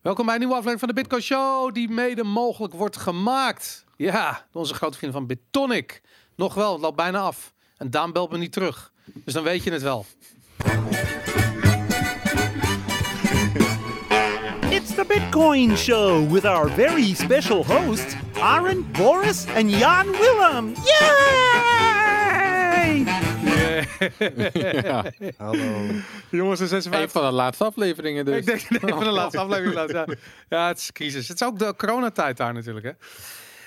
Welkom bij een nieuwe aflevering van de Bitcoin Show, die mede mogelijk wordt gemaakt. Ja, door onze grote vrienden van Bitonic. Nog wel, het loopt bijna af. En Daan belt me niet terug. Dus dan weet je het wel. It's the Bitcoin Show with our very special hosts, Aaron, Boris, and Jan Willem. Yay! Ja, Hallo. Jongens, de een 56. van de laatste afleveringen dus. Ik denk nee, van de laatste Ja. ja, het is crisis. Het is ook de coronatijd daar natuurlijk, hè.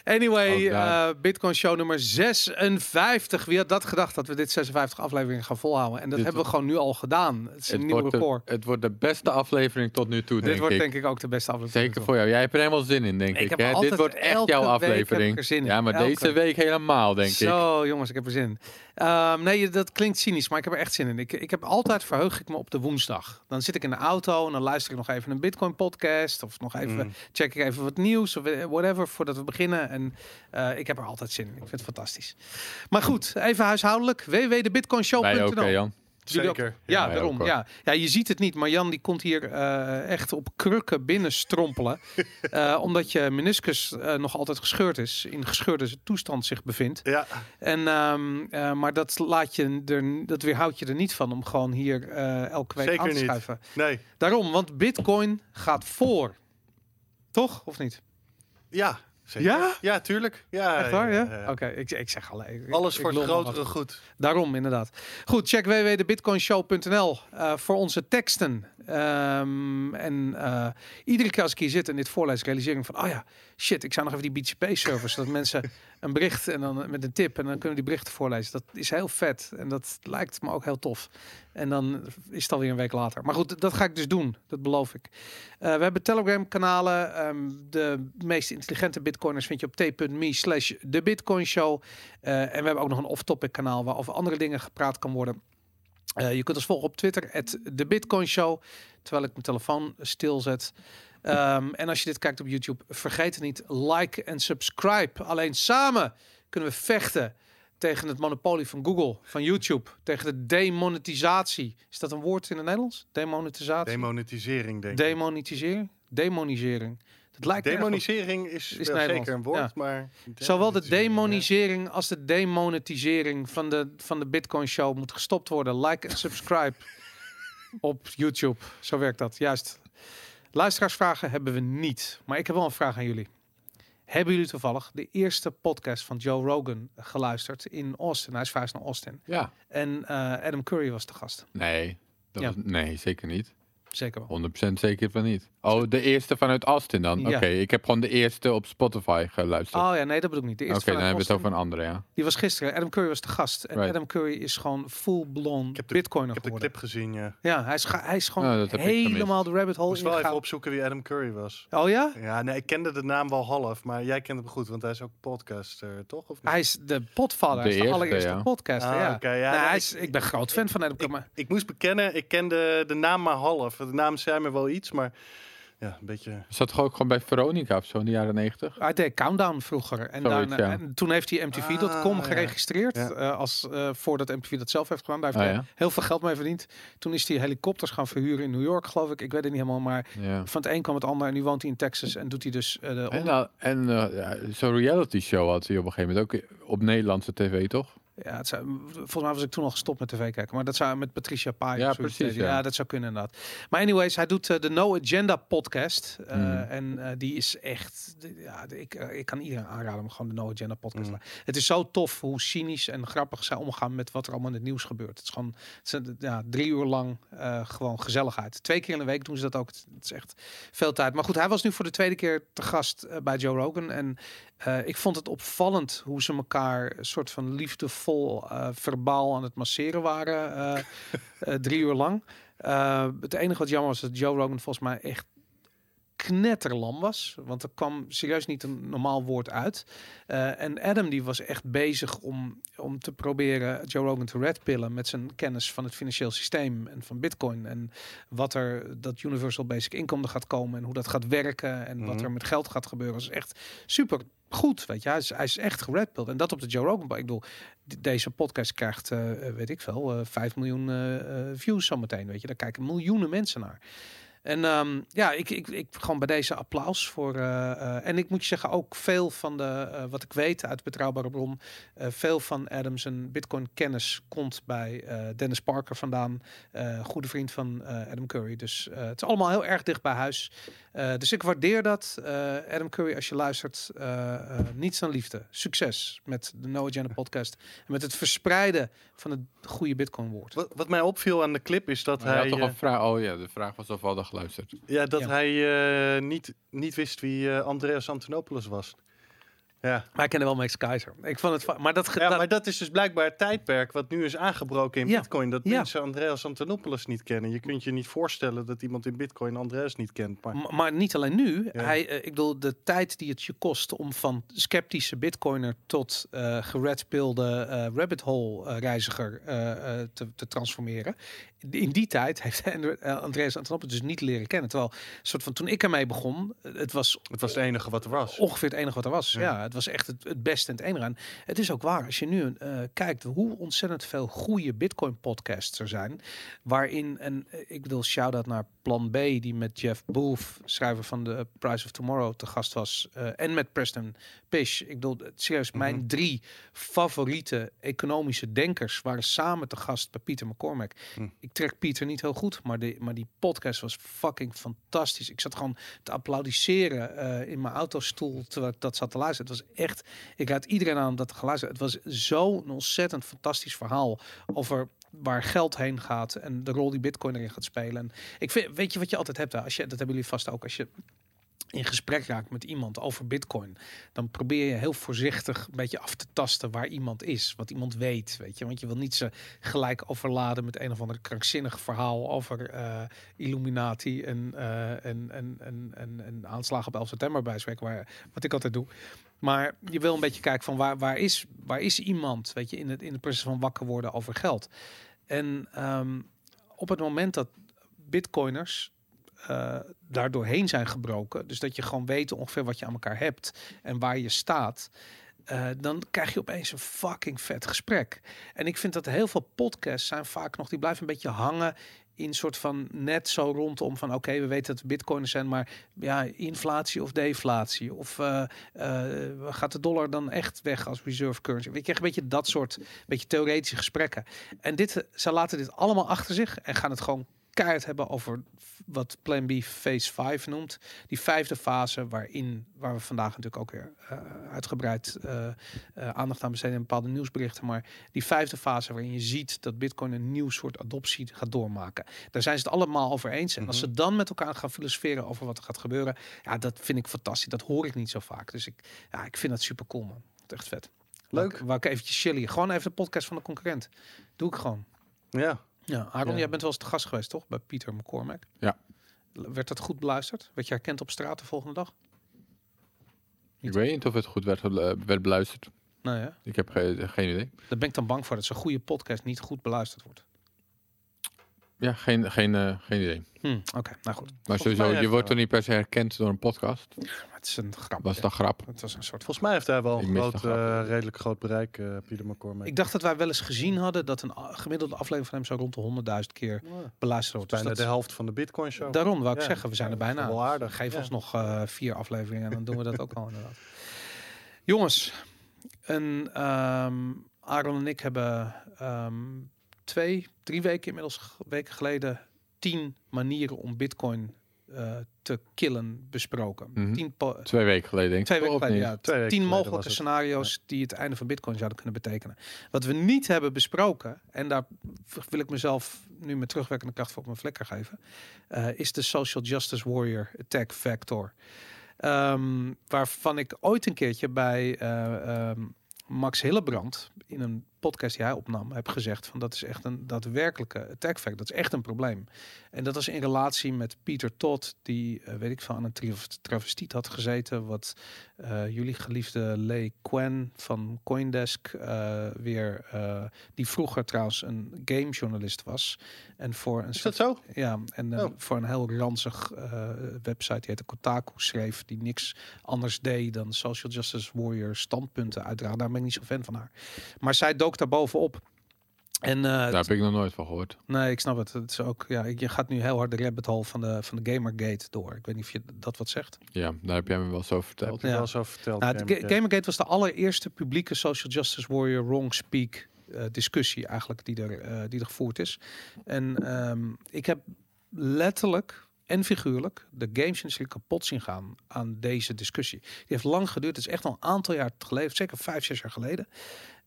Anyway, daar. eh, Bitcoin Show nummer 56. Wie had dat gedacht dat we dit 56 afleveringen gaan volhouden? En dat Dit- hebben we gewoon nu al gedaan. Het is een Het nieuw wordt, de, record. het wordt de beste aflevering tot nu toe, Dit denk wordt ik. denk ik ook de beste aflevering. Zeker voor jou. Jij hebt er helemaal zin in, denk Ik hè? Dit wordt echt jouw week heb ik aflevering. er zin in. Ja, maar Elke. deze week helemaal, denk ik. Zo, jongens, ik heb er zin in. Ehm, nee, dat klinkt cynisch, maar ik heb er echt zin in. Ik, ik heb altijd verheug ik me op de woensdag. Dan zit ik in de auto en dan luister ik nog even een Bitcoin podcast of nog even Mm. check ik even wat nieuws of whatever voordat we beginnen. En eh, ik heb er altijd zin in. Ik vind het fantastisch. Maar goed, even huishoudelijk. www.debitcoinshow.nl. Ook, hè, Jan? Zeker. Ja, wij daarom. ja. ja, je ziet het niet, maar Jan die komt hier eh, echt op krukken binnen strompelen. Eh, omdat je meniscus eh, nog altijd gescheurd is, in gescheurde toestand zich bevindt. Ja, En, ehm, eh, maar dat laat je er, dat weerhoudt je er niet van om gewoon hier elke week Zeker aan te niet. schuiven. nee. Daarom, want Bitcoin gaat voor. Toch of niet? Ja, zeker. Ja? Ja, tuurlijk. Ja, Echt waar? Ja. ja, ja. Oké, ik, ik zeg alleen. Alles ik voor het grotere goed. Daarom, inderdaad. Goed, check www.debitcoinshow.nl eh voor onze teksten. Ehm, en eh, iedere keer als ik hier zit en dit voorlees, realiseer ik van, oh ja, shit, ik zou nog even die BTP-server, zodat mensen een bericht en dan met een tip en dan kunnen die berichten voorlezen. Dat is heel vet en dat lijkt me ook heel tof. En dan is het alweer een week later. Maar goed, dat ga ik dus doen. Dat beloof ik. Eh, we hebben Telegram-kanalen. Ehm, de meest intelligente bitcoiners vind je op t.me slash de Bitcoin Show. Eh, en we hebben ook nog een off-topic kanaal waar over andere dingen gepraat kan worden. Eh, je kunt ons volgen op Twitter, de Bitcoin Show. Terwijl ik mijn telefoon stilzet. Ehm, en als je dit kijkt op YouTube, vergeet niet, like en subscribe. Alleen samen kunnen we vechten tegen het monopolie van Google, van YouTube. Tegen de demonetisatie. Is dat een woord in het Nederlands? Demonetisatie? Demonetisering, denk ik. Demonetisering? Demonisering. Dat lijkt Demonisering is, Is wel zeker een woord, ja. maar... Zowel de demonisering als de demonetisering van de, van de Bitcoin Show moet gestopt worden. Like en subscribe op YouTube. Zo werkt dat, juist. Luisteraarsvragen hebben we niet. Maar ik heb wel een vraag aan jullie. Hebben jullie toevallig de eerste podcast van Joe Rogan geluisterd in Austin? Hij is verhuisd naar Austin. Ja. En eh, Adam Curry was de gast. Nee. Dat Ja. was- nee, zeker niet. Zeker wel. 100% zeker van niet. Oh, de eerste vanuit Austin dan? Ja. Oké, ik heb gewoon de eerste op Spotify geluisterd. Oh ja, nee, dat bedoel ik niet. De Oké, eerste dan hebben we het over een andere, ja. Die was gisteren. Adam Curry was de gast. En Right. Adam Curry is gewoon full-blown Ik heb de- bitcoiner Ik heb de geworden. clip gezien, ja. Ja, hij is, hij is gewoon Oh, ik helemaal de rabbit Ik hole moest wel even ingegaan. opzoeken wie Adam Curry was. Oh ja? Ja, nee, ik kende de naam wel half, maar jij kent hem goed, want hij is ook podcaster, toch? Of niet? Hij is de potvader. Hij De is de eerste, allereerste ja. podcaster. Ah, ja. oké, ja, Nou, nee, hij ik- is, ik ben groot fan van Adam Curry. Ik moest bekennen, ik kende de naam maar half. De naam zei me wel iets, maar ja, een beetje... Zat toch ook gewoon bij Veronica of zo in de jaren 90? Hij deed Countdown vroeger. En, Zoiets, ja. en toen heeft hij MTV.com Ah, geregistreerd. Ja. eh, als, eh, voordat MTV dat zelf heeft gedaan. Daar heeft Ah, hij ja. heel veel geld mee verdiend. Toen is hij helikopters gaan verhuren in New York, geloof ik. Ik weet het niet helemaal. Maar Ja. van het een kwam het ander. En nu woont hij in Texas. En doet hij dus... eh, de En, nou, en eh, ja, zo'n reality show had hij op een gegeven moment ook op Nederlandse tv, toch? Ja, het zou, volgens mij was ik toen al gestopt met tv kijken. Maar dat zou met Patricia Pai. Ja, precies, ja. Ja. dat zou kunnen inderdaad. Maar anyways, hij doet eh, de No Agenda podcast. eh, Mm. En eh, die is echt... Ja, ik, ik kan iedereen aanraden om gewoon de No Agenda podcast te Mm. Het is zo tof hoe cynisch en grappig zij omgaan met wat er allemaal in het nieuws gebeurt. Het is gewoon het zijn, ja, drie uur lang gewoon gezelligheid. Twee keer in de week doen ze dat ook. Het is echt veel tijd. Maar goed, hij was nu voor de tweede keer te gast bij Joe Rogan. En eh, ik vond het opvallend hoe ze elkaar een soort van liefdevol eh, verbaal aan het masseren waren. eh, drie uur lang. Het enige wat jammer was dat Joe Rogan volgens mij echt knetterlam was. Want er kwam serieus niet een normaal woord uit. En Adam die was echt bezig om, om te proberen Joe Rogan te redpillen met zijn kennis van het financieel systeem en van bitcoin. En wat er dat universal basic income er gaat komen en hoe dat gaat werken en wat Mhm. er met geld gaat gebeuren. Dat is echt super goed, weet je. Hij is, hij is echt geredpilled. En dat op de Joe Rogan. Ik bedoel, deze podcast krijgt, eh, weet ik veel, eh 5 miljoen eh, eh, views zometeen, weet je. Daar kijken miljoenen mensen naar. En ehm, ja, ik, ik, ik gewoon bij deze applaus voor. eh, eh, en ik moet je zeggen, ook veel van de, eh, wat ik weet uit betrouwbare bron, eh, veel van Adams en Bitcoin kennis komt bij eh, Dennis Parker vandaan, eh, goede vriend van eh, Adam Curry. Dus eh, het is allemaal heel erg dicht bij huis. Eh, dus ik waardeer dat. Eh, Adam Curry, als je luistert, eh, eh, niets dan liefde. Succes met de No Agenda podcast en met het verspreiden van het goede Bitcoin woord. Wat, wat mij opviel aan de clip is dat Maar hij, had toch een vraag? Oh ja, de vraag was of we hadden geluisterd. ja, dat Ja. hij eh, niet, niet wist wie eh, Andreas Antonopoulos was. Ja. Maar ik kende wel Max Keizer. Ik vond het, maar dat, ja, dat- maar dat is dus blijkbaar het tijdperk wat nu is aangebroken in Ja. Bitcoin. Dat Ja. mensen Andreas Antonopoulos niet kennen. Je kunt je niet voorstellen dat iemand in Bitcoin Andreas niet kent. Maar M- Maar niet alleen nu. Ja. Hij, eh, ik bedoel, de tijd die het je kost om van sceptische bitcoiner tot eh geredpilde eh, rabbit hole reiziger eh, eh, te, te transformeren. In die tijd heeft eh, Andreas Antonopoulos dus niet leren kennen. Terwijl, soort van toen ik ermee begon, eh, het was het was het enige wat er was. ongeveer het enige wat er was. Ja, Ja. het was echt het, het beste en het enige aan. Het is ook waar, als je nu eh, kijkt hoe ontzettend veel goede Bitcoin podcasts er zijn, waarin, en ik bedoel, shout-out naar Plan B, die met Jeff Booth, schrijver van de Price of Tomorrow, te gast was, en met Preston Pish. Ik bedoel, het- serieus, mijn Mhm. drie favoriete economische denkers waren samen te gast bij Pieter McCormack. Hm. Ik trek Pieter niet heel goed, maar, de, maar die podcast was fucking fantastisch. Ik zat gewoon te applaudisseren eh, in mijn autostoel terwijl ik dat zat te luisteren. Het was echt, ik raad iedereen aan dat te gaan. Het was zo'n ontzettend fantastisch verhaal over waar geld heen gaat en de rol die Bitcoin erin gaat spelen. En ik vind, weet je wat je altijd hebt? Als je, dat hebben jullie vast ook. Als je in gesprek raakt met iemand over Bitcoin, dan probeer je heel voorzichtig een beetje af te tasten waar iemand is, wat iemand weet, weet je, want je wil niet ze gelijk overladen met een of ander krankzinnig verhaal over eh, Illuminati en, eh, en, en, en, en, en aanslagen op 11 september bij spreken, waar wat ik altijd doe. Maar je wil een beetje kijken van waar, waar, is, waar is iemand, weet je, in het, in het proces van wakker worden over geld. En ehm, op het moment dat bitcoiners eh daar doorheen zijn gebroken, dus dat je gewoon weet ongeveer wat je aan elkaar hebt en waar je staat, eh, dan krijg je opeens een fucking vet gesprek. En ik vind dat heel veel podcasts zijn vaak nog, die blijven een beetje hangen in soort van net zo rondom van oké, we weten dat we bitcoiners zijn, maar ja, inflatie of deflatie of eh, gaat de dollar dan echt weg als reserve currency? Weet je, een beetje dat soort beetje theoretische gesprekken. En dit, ze laten dit allemaal achter zich en gaan het gewoon keihard hebben over wat Plan B Phase 5 noemt. Die vijfde fase waarin, waar we vandaag natuurlijk ook weer eh, uitgebreid eh, eh, aandacht aan besteden in bepaalde nieuwsberichten. Maar die vijfde fase waarin je ziet dat Bitcoin een nieuw soort adoptie gaat doormaken. Daar zijn ze het allemaal over eens. En als ze dan met elkaar gaan filosoferen over wat er gaat gebeuren, ja, dat vind ik fantastisch. Dat hoor ik niet zo vaak. Dus ik, ja, ik vind dat super cool, man. Echt vet. Leuk. Waar ik, waar ik eventjes chillen. Gewoon even de podcast van de concurrent. Doe ik gewoon. Ja. Ja, Aaron, jij bent wel eens te gast geweest, toch? Bij Pieter McCormack. Ja. Werd dat goed beluisterd? Werd je herkend op straat de volgende dag? Ik weet niet of het goed werd, gelu- werd beluisterd. Nou ja, Ik heb ge- geen idee. daar ben ik dan bang voor dat zo'n goede podcast niet goed beluisterd wordt. Ja, geen, geen, eh, geen idee. Hm, Oké, nou goed. Maar sowieso, je wordt wel. toch niet per se herkend door een podcast? Maar het is een grap. Was ja. dat grap? Het was een soort. Volgens mij heeft hij wel een groot, eh, redelijk groot bereik, eh Pieter McCormack. Ik dacht dat wij wel eens gezien hadden dat een gemiddelde aflevering van hem zo rond de 100.000 keer Ja. beluisterd wordt. Dus Bijna dat- de helft van de Bitcoin show. Daarom wou ik Ja. zeggen, we zijn er Ja, bijna. wel aardig. Geef Ja. ons nog eh, vier afleveringen en dan doen we dat ook al inderdaad. Jongens, een, ehm, Aaron en ik hebben ehm, twee, drie weken inmiddels weken geleden tien manieren om Bitcoin eh, te killen besproken. Mhm. Tien po- Twee weken geleden, denk ik. Twee weken geleden, ja. Twee Tien mogelijke scenario's die het einde van Bitcoin zouden kunnen betekenen. Wat we niet hebben besproken, en daar wil ik mezelf nu met terugwerkende kracht voor op mijn vlekker geven, eh, is de Social Justice Warrior Attack Vector. Ehm, waarvan ik ooit een keertje bij eh, ehm, Max Hillebrand in een podcast die hij opnam, heb gezegd van dat is echt een daadwerkelijke attack vector. Dat is echt een probleem. En dat was in relatie met Pieter Todd, die, eh, weet ik veel, aan een tra- travestiet had gezeten. Wat eh, jullie geliefde Lee Quen van Coindesk eh, weer, die vroeger trouwens een gamejournalist was. En voor een Is soort- dat zo? ja, en Oh. voor een heel ranzig website, die heette Kotaku, schreef, die niks anders deed dan Social Justice Warrior standpunten uitdragen. Daar ben ik niet zo fan van haar. Maar zij dook daar bovenop. En eh, Daar heb ik nog nooit van gehoord. nee, ik snap het. Het is ook, ja, je gaat nu heel hard de rabbit hole van de, van de Gamergate door. Ik weet niet of je dat wat zegt. Ja, daar heb jij me wel zo verteld. heb je Ja. wel over verteld. Nou. Gamergate was de allereerste publieke social justice warrior wrong speak eh, discussie eigenlijk die er, eh, die er gevoerd is. En ehm, ik heb letterlijk en figuurlijk de gamesindustrie kapot zien gaan aan deze discussie. Die heeft lang geduurd. Het is echt al een aantal jaar geleden, zeker vijf, zes jaar geleden.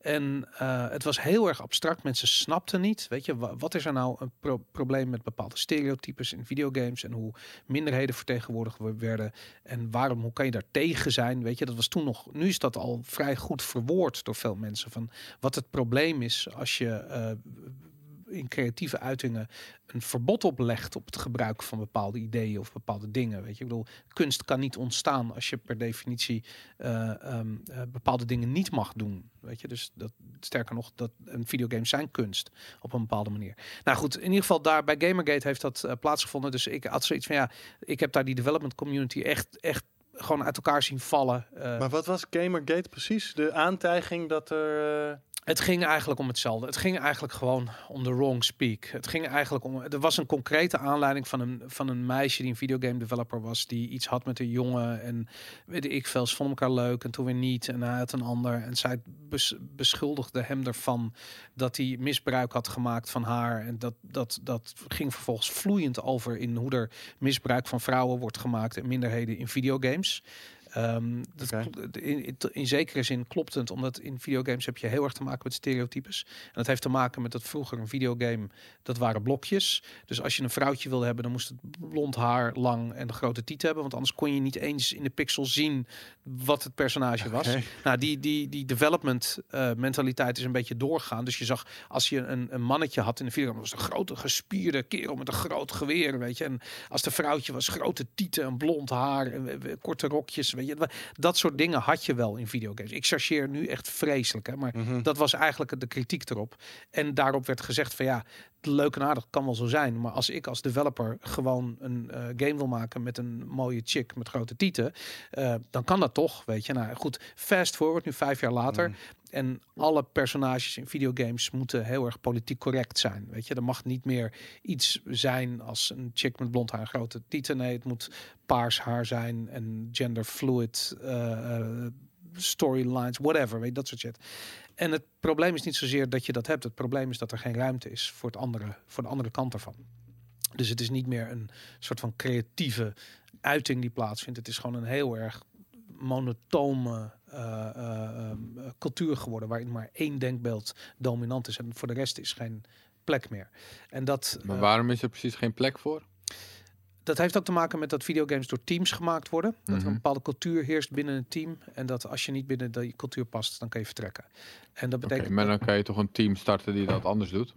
En eh, het was heel erg abstract. Mensen snapten niet. Weet je, wa- wat is er nou een pro- probleem met bepaalde stereotypes in videogames en hoe minderheden vertegenwoordigd wo- werden en waarom, hoe kan je daar tegen zijn? Weet je, dat was toen nog. Nu is dat al vrij goed verwoord door veel mensen van wat het probleem is als je eh, in creatieve uitingen een verbod oplegt op het gebruik van bepaalde ideeën of bepaalde dingen. Weet je, ik bedoel, kunst kan niet ontstaan als je per definitie eh, ehm, eh, bepaalde dingen niet mag doen. Weet je, dus dat sterker nog, dat een videogame zijn kunst op een bepaalde manier. Nou goed, in ieder geval daar bij Gamergate heeft dat eh, plaatsgevonden. Dus ik had zoiets van ja, ik heb daar die development community echt, echt gewoon uit elkaar zien vallen. Eh, Maar wat was Gamergate precies? De aantijging dat er... eh, Het ging eigenlijk om hetzelfde. Het ging eigenlijk gewoon om de wrong speak. Het ging eigenlijk om. Er was een concrete aanleiding van een, van een meisje die een videogame developer was. Die iets had met een jongen. En weet ik veel, ze vonden elkaar leuk en toen weer niet. En hij had een ander. En zij bes- beschuldigde hem ervan dat hij misbruik had gemaakt van haar. En dat, dat, dat ging vervolgens vloeiend over in hoe er misbruik van vrouwen wordt gemaakt en minderheden in videogames. anos Ehm, dat in, in, zekere zin klopt het, omdat in videogames heb je heel erg te maken met stereotypes. En dat heeft te maken met dat vroeger een videogame, dat waren blokjes. Dus als je een vrouwtje wilde hebben, dan moest het blond haar, lang en een grote tieten hebben. Want anders kon je niet eens in de pixel zien wat het personage was. Nou, die, die, die development eh, mentaliteit is een beetje doorgaan. Dus je zag, als je een, een mannetje had in de video, was het een grote gespierde kerel met een groot geweer, weet je. En als de vrouwtje was, grote tieten en blond haar en korte rokjes, weet je. Dat soort dingen had je wel in videogames. Ik chargeer nu echt vreselijk, hè, maar mhm. dat was eigenlijk de kritiek erop. En daarop werd gezegd van ja, leuk en aardig kan wel zo zijn. Maar als ik als developer gewoon een eh, game wil maken met een mooie chick met grote tieten, eh, dan kan dat toch, weet je. Nou goed, fast forward, nu vijf jaar later. Mhm. En alle personages in videogames moeten heel erg politiek correct zijn. Weet je, er mag niet meer iets zijn als een chick met blond haar grote tieten. Nee, het moet paars haar zijn en gender fluid eh, eh, storylines, whatever, weet je, dat soort shit. En het probleem is niet zozeer dat je dat hebt. Het probleem is dat er geen ruimte is voor, het andere, voor de andere kant ervan. Dus het is niet meer een soort van creatieve uiting die plaatsvindt. Het is gewoon een heel erg monotone eh, eh, ehm, eh, cultuur geworden, waarin maar één denkbeeld dominant is en voor de rest is geen plek meer. En dat, Maar eh, waarom is er precies geen plek voor? dat heeft ook te maken met dat videogames door teams gemaakt worden. Dat er Mhm. een bepaalde cultuur heerst binnen een team. En dat als je niet binnen die cultuur past, dan kan je vertrekken. En dat betekent maar dan kan je toch een team starten die dat anders doet?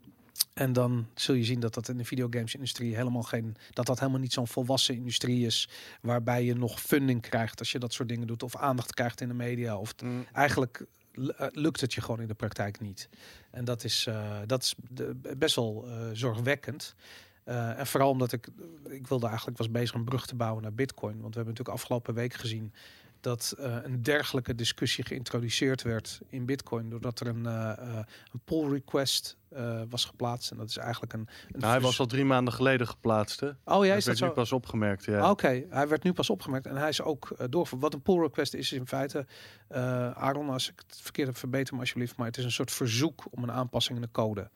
En dan zul je zien dat dat in de videogames-industrie helemaal geen, dat dat helemaal niet zo'n volwassen industrie is, waarbij je nog funding krijgt als je dat soort dingen doet, of aandacht krijgt in de media. Of Mm. eigenlijk eh, lukt het je gewoon in de praktijk niet. En dat is, eh, dat is best wel eh, zorgwekkend. En vooral omdat ik, ik wilde eigenlijk was bezig een brug te bouwen naar Bitcoin, want we hebben natuurlijk afgelopen week gezien dat eh, een dergelijke discussie geïntroduceerd werd in Bitcoin, doordat er een, een pull request was geplaatst. En dat is eigenlijk een. een Nou, hij was al drie maanden geleden geplaatst, hè? Oh ja, Hij is dat werd zo? nu pas opgemerkt, ja. Oké, hij werd nu pas opgemerkt en hij is ook uh, doorgevoerd. Wat een pull request is, is in feite, Aaron, als ik het verkeerd heb, verbeter me alsjeblieft, maar het is een soort verzoek om een aanpassing in de code.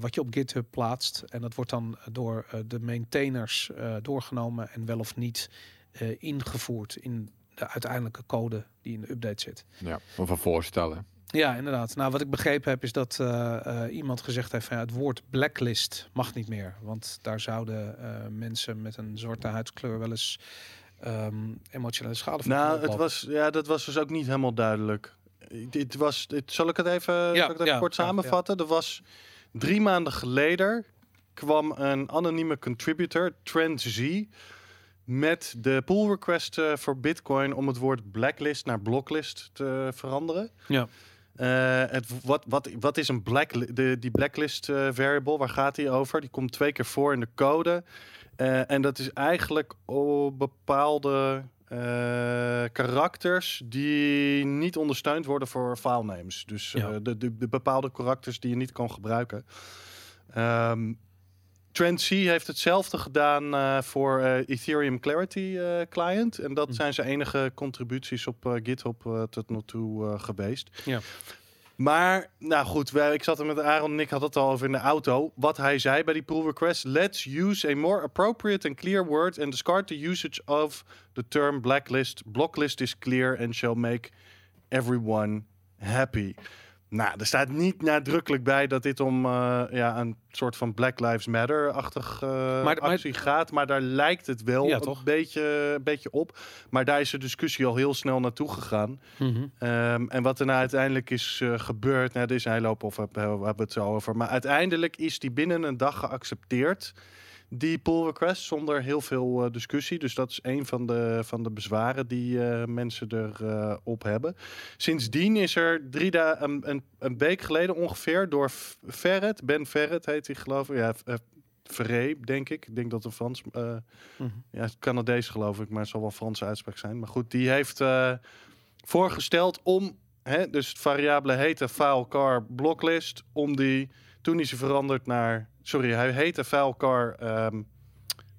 wat je op GitHub plaatst. En dat wordt dan door de maintainers doorgenomen en wel of niet ingevoerd in de uiteindelijke code die in de update zit. Ja, of een voorstel. hè. Ja, inderdaad. Nou, wat ik begrepen heb is dat eh, eh, iemand gezegd heeft van ja, het woord blacklist mag niet meer. Want daar zouden eh, mensen met een zwarte huidskleur wel eens ehm, emotionele schade van Nou, het was, ja, dat was dus ook niet helemaal duidelijk. Dit was, dit, zal ik het even, zal ik het even ja, kort ja, samenvatten? Er was drie maanden geleden kwam een anonieme contributor, Trend Z, met de pull request eh, voor Bitcoin om het woord blacklist naar blocklist te veranderen. Ja. Eh, het, wat, wat, wat is een blacklist? De, die blacklist eh, variable, waar gaat die over? Die komt twee keer voor in de code. En dat is eigenlijk op bepaalde karakters die niet ondersteund worden voor filenames. Dus Ja. de, de, de bepaalde karakters die je niet kan gebruiken. Ehm Trend C heeft hetzelfde gedaan eh, voor eh, Ethereum Clarity eh, Client. En dat Hm. zijn zijn enige contributies op GitHub tot nu toe geweest. Ja. Maar, nou goed, wij, ik zat er met Aaron en ik had het al over in de auto. Wat hij zei bij die pull request. Let's use a more appropriate and clear word and discard the usage of the term blacklist. Blocklist is clear and shall make everyone happy. Nou, er staat niet nadrukkelijk bij dat dit om eh, ja, een soort van Black Lives Matter-achtig eh, maar- actie gaat. Maar daar lijkt het wel Ja, een toch? beetje, een beetje op. Maar daar is de discussie al heel snel naartoe gegaan. Mhm. Ehm, en wat er nou uiteindelijk is eh, gebeurd, nou, er is een hele hoop of we hebben het zo over. Maar uiteindelijk is die binnen een dag geaccepteerd. Die pull request zonder heel veel eh, discussie. Dus dat is een van de, van de bezwaren die eh, mensen erop op hebben. Sindsdien is er drie da een, een, een week geleden ongeveer door Ferret, Ben Ferret heet hij geloof ik. Ja, eh, Ferret, denk ik. Ik denk dat het Frans, eh Mhm. ja, Canadees geloof ik, maar het zal wel Franse uitspraak zijn. Maar goed, die heeft eh, voorgesteld om, hè, dus het variabele heette file car blocklist, om die, toen is hij veranderd naar, sorry, hij heette file car ehm,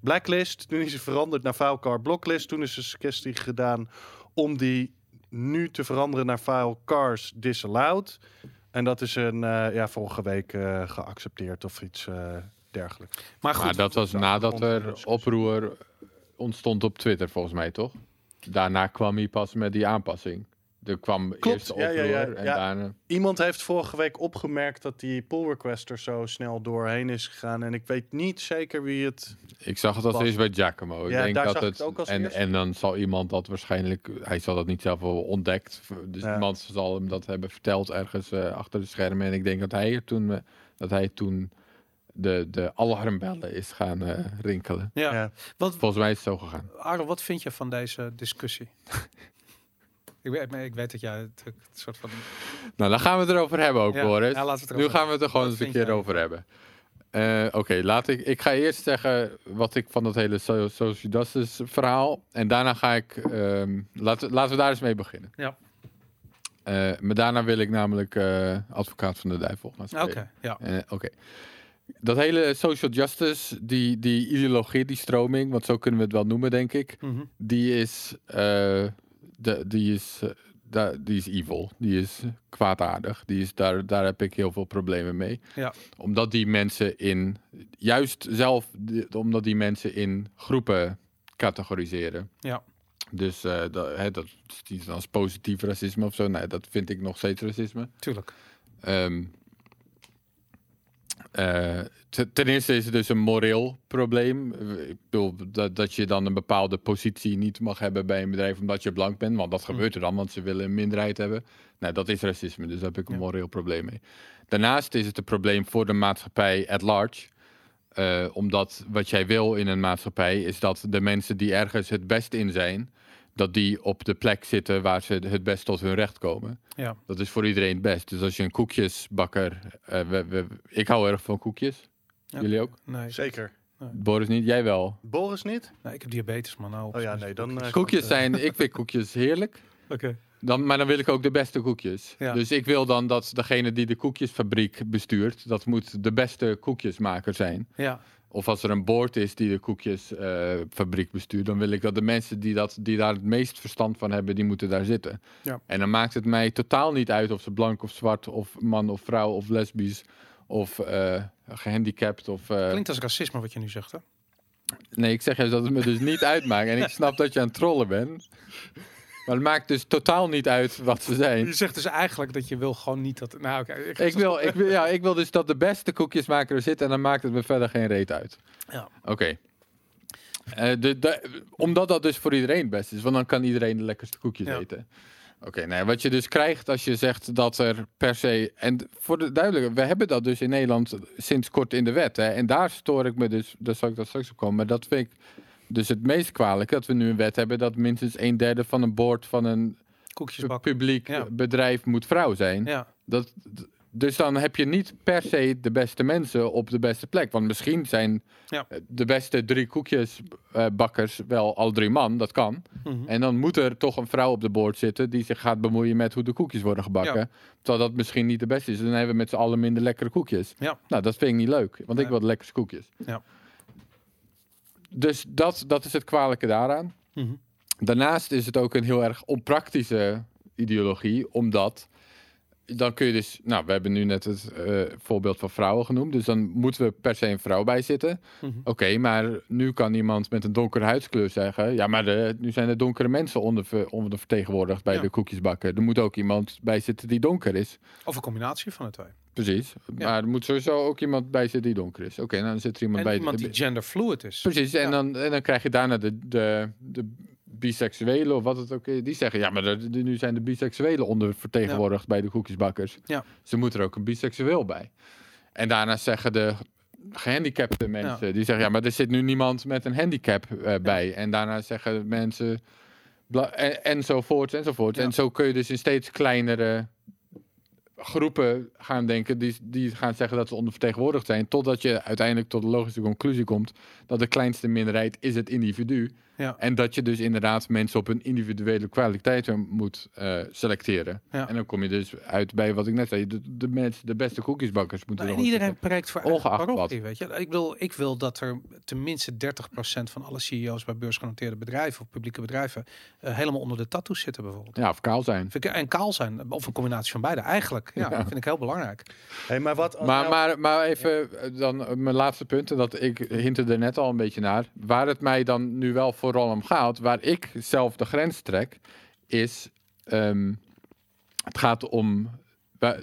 blacklist, toen is hij veranderd naar file car blocklist, toen is de suggestie gedaan om die nu te veranderen naar file cars disallowed. En dat is een, eh, ja, vorige week eh, geaccepteerd of iets eh, dergelijks. Maar goed, Maar dat was nadat er oproer ontstond op Twitter, volgens mij, toch? Daarna kwam hij pas met die aanpassing. Er kwam Klopt, eerst ja, oproer ja, ja, en ja. daarna... Iemand heeft vorige week opgemerkt dat die pull request er zo snel doorheen is gegaan. En ik weet niet zeker wie het. Ik zag het als eerst bij Giacomo. Ik Ja, denk daar dat zag ik het, het ook als en, eerste. en dan zal iemand dat waarschijnlijk... Hij zal dat niet zelf hebben ontdekt. Dus Ja. iemand zal hem dat hebben verteld ergens eh, achter de schermen. En ik denk dat hij er toen, eh, dat hij toen de, de alarmbellen is gaan eh, rinkelen. ja. Ja. Wat, Volgens mij is het zo gegaan. Aaron, wat vind je van deze discussie? ik, weet, ik weet dat jij het soort van... Nou, dan gaan we het erover hebben ook, Ja, Boris. ja, laten we het nu gaan we het er gewoon eens een keer over hebben. Eh, Oké, laat ik. Ik ga eerst zeggen wat ik van dat hele so- social justice verhaal. En daarna ga ik. ehm, laten, laten we daar eens mee beginnen. Ja. Eh, maar daarna wil ik namelijk eh, advocaat van de duivel gaan Oké, ja. Oké. Dat hele social justice, die, die ideologie, die stroming, want zo kunnen we het wel noemen, denk ik. Mhm. Die is, de, die is, eh, die is evil. Die is kwaadaardig. Die is, daar, daar heb ik heel veel problemen mee. Ja. Omdat die mensen in, juist zelf, omdat die mensen in groepen categoriseren. Ja. Dus eh, dat, hè, dat is niet als positief racisme of zo. Nee, dat vind ik nog steeds racisme. Tuurlijk. Ehm, eh, te- ten eerste is het dus een moreel probleem. Eh, Ik bedoel dat, dat je dan een bepaalde positie niet mag hebben bij een bedrijf omdat je blank bent. Want dat gebeurt er dan, want ze willen een minderheid hebben. Nou, dat is racisme, dus daar heb ik een Ja. moreel probleem mee. Daarnaast is het een probleem voor de maatschappij at large. Eh, omdat wat jij wil in een maatschappij is dat de mensen die ergens het best in zijn, dat die op de plek zitten waar ze het best tot hun recht komen. Ja. Dat is voor iedereen het best. Dus als je een koekjesbakker. eh, we, we- ik hou erg van koekjes. Ja. Jullie ook? Nee, Zeker. Boris niet? Jij wel. Boris niet? nee, ik heb diabetes, man. Nou, Oh ja, nee, dan. Koekjes eh, zijn. Ik vind koekjes heerlijk. Oké. Dan, maar dan wil ik ook de beste koekjes. Ja. Dus ik wil dan dat degene die de koekjesfabriek bestuurt, dat moet de beste koekjesmaker zijn. Ja. Of als er een boord is die de koekjesfabriek bestuurt, dan wil ik dat de mensen die, dat, die daar het meest verstand van hebben, die moeten daar zitten. Ja. En dan maakt het mij totaal niet uit of ze blank of zwart of man of vrouw of lesbisch of eh, gehandicapt of... eh, Klinkt als racisme wat je nu zegt, hè? Nee, ik zeg juist dat het me dus niet uitmaakt. En ik snap dat je aan het trollen bent. Maar het maakt dus totaal niet uit wat ze zijn. Je zegt dus eigenlijk dat je wil gewoon niet dat... Nou, oké. ik- Ik wil, ik, wil, ja, ik wil dus dat de beste koekjesmaker er zit en dan maakt het me verder geen reet uit. Ja. Oké. Eh, de, de, omdat dat dus voor iedereen het best is, want dan kan iedereen de lekkerste koekjes Ja. eten. Oké, nou ja, wat je dus krijgt als je zegt dat er per se. En voor de duidelijke, we hebben dat dus in Nederland sinds kort in de wet. Hè, en daar stoor ik me dus, daar zal ik dat straks op komen. Maar dat vind ik dus het meest kwalijk dat we nu een wet hebben dat minstens een derde van een boord van een publiek Ja. bedrijf moet vrouw zijn. Ja. Dat, dus dan heb je niet per se de beste mensen op de beste plek. Want misschien zijn Ja. eh, de beste drie koekjesbakkers wel al drie man, dat kan. Mhm. En dan moet er toch een vrouw op de boord zitten die zich gaat bemoeien met hoe de koekjes worden gebakken. Ja. Terwijl dat misschien niet de beste is. Dan hebben we met z'n allen minder lekkere koekjes. Ja. Nou, dat vind ik niet leuk, want ik wil de lekkerste koekjes. Ja. Dus dat, dat is het kwalijke daaraan. Mhm. Daarnaast is het ook een heel erg onpraktische ideologie, omdat dan kun je dus, nou, we hebben nu net het eh, voorbeeld van vrouwen genoemd, dus dan moeten we per se een vrouw bij zitten. Mhm. Oké, maar nu kan iemand met een donkere huidskleur zeggen, ja, maar de, nu zijn er donkere mensen onder, ondervertegenwoordigd bij Ja. de koekjesbakken. Er moet ook iemand bij zitten die donker is. Of een combinatie van de twee. Precies. Maar er moet sowieso ook iemand bij zitten die donker is. Oké, nou, dan zit er iemand En bij. iemand die genderfluid is. Precies, en, dan, en dan krijg je daarna de, de, de biseksuelen of wat het ook is. Die zeggen, ja, maar nu zijn de biseksuelen ondervertegenwoordigd bij de koekjesbakkers. Ja. Ze moeten er ook een biseksueel bij. En daarna zeggen de gehandicapte mensen, die zeggen, ja, maar er zit nu niemand met een handicap eh, bij. En daarna zeggen mensen, en, enzovoort, enzovoort. En zo kun je dus in steeds kleinere groepen gaan denken, die, die gaan zeggen dat ze ondervertegenwoordigd zijn, totdat je uiteindelijk tot de logische conclusie komt dat de kleinste minderheid is het individu. Ja. En dat je dus inderdaad mensen op hun individuele kwaliteiten moet eh, selecteren. Ja. En dan kom je dus uit bij wat ik net zei, de, de, mensen, de beste koekjesbakkers moeten Nou, er en iedereen preekt voor Ongeacht parochie, weet je. Ik wil, ik wil dat er tenminste 30% van alle CEO's bij beursgenoteerde bedrijven of publieke bedrijven eh, helemaal onder de tattoos zitten bijvoorbeeld. Ja, of kaal zijn. En kaal zijn, of een combinatie van beide. Eigenlijk, ja, vind ik heel belangrijk. Hey, maar wat Maar, nou- maar, maar even eh, dan mijn laatste punt, en dat ik hinte er net al een beetje naar. Waar het mij dan nu wel vooral om gaat, waar ik zelf de grens trek, is ehm, het gaat om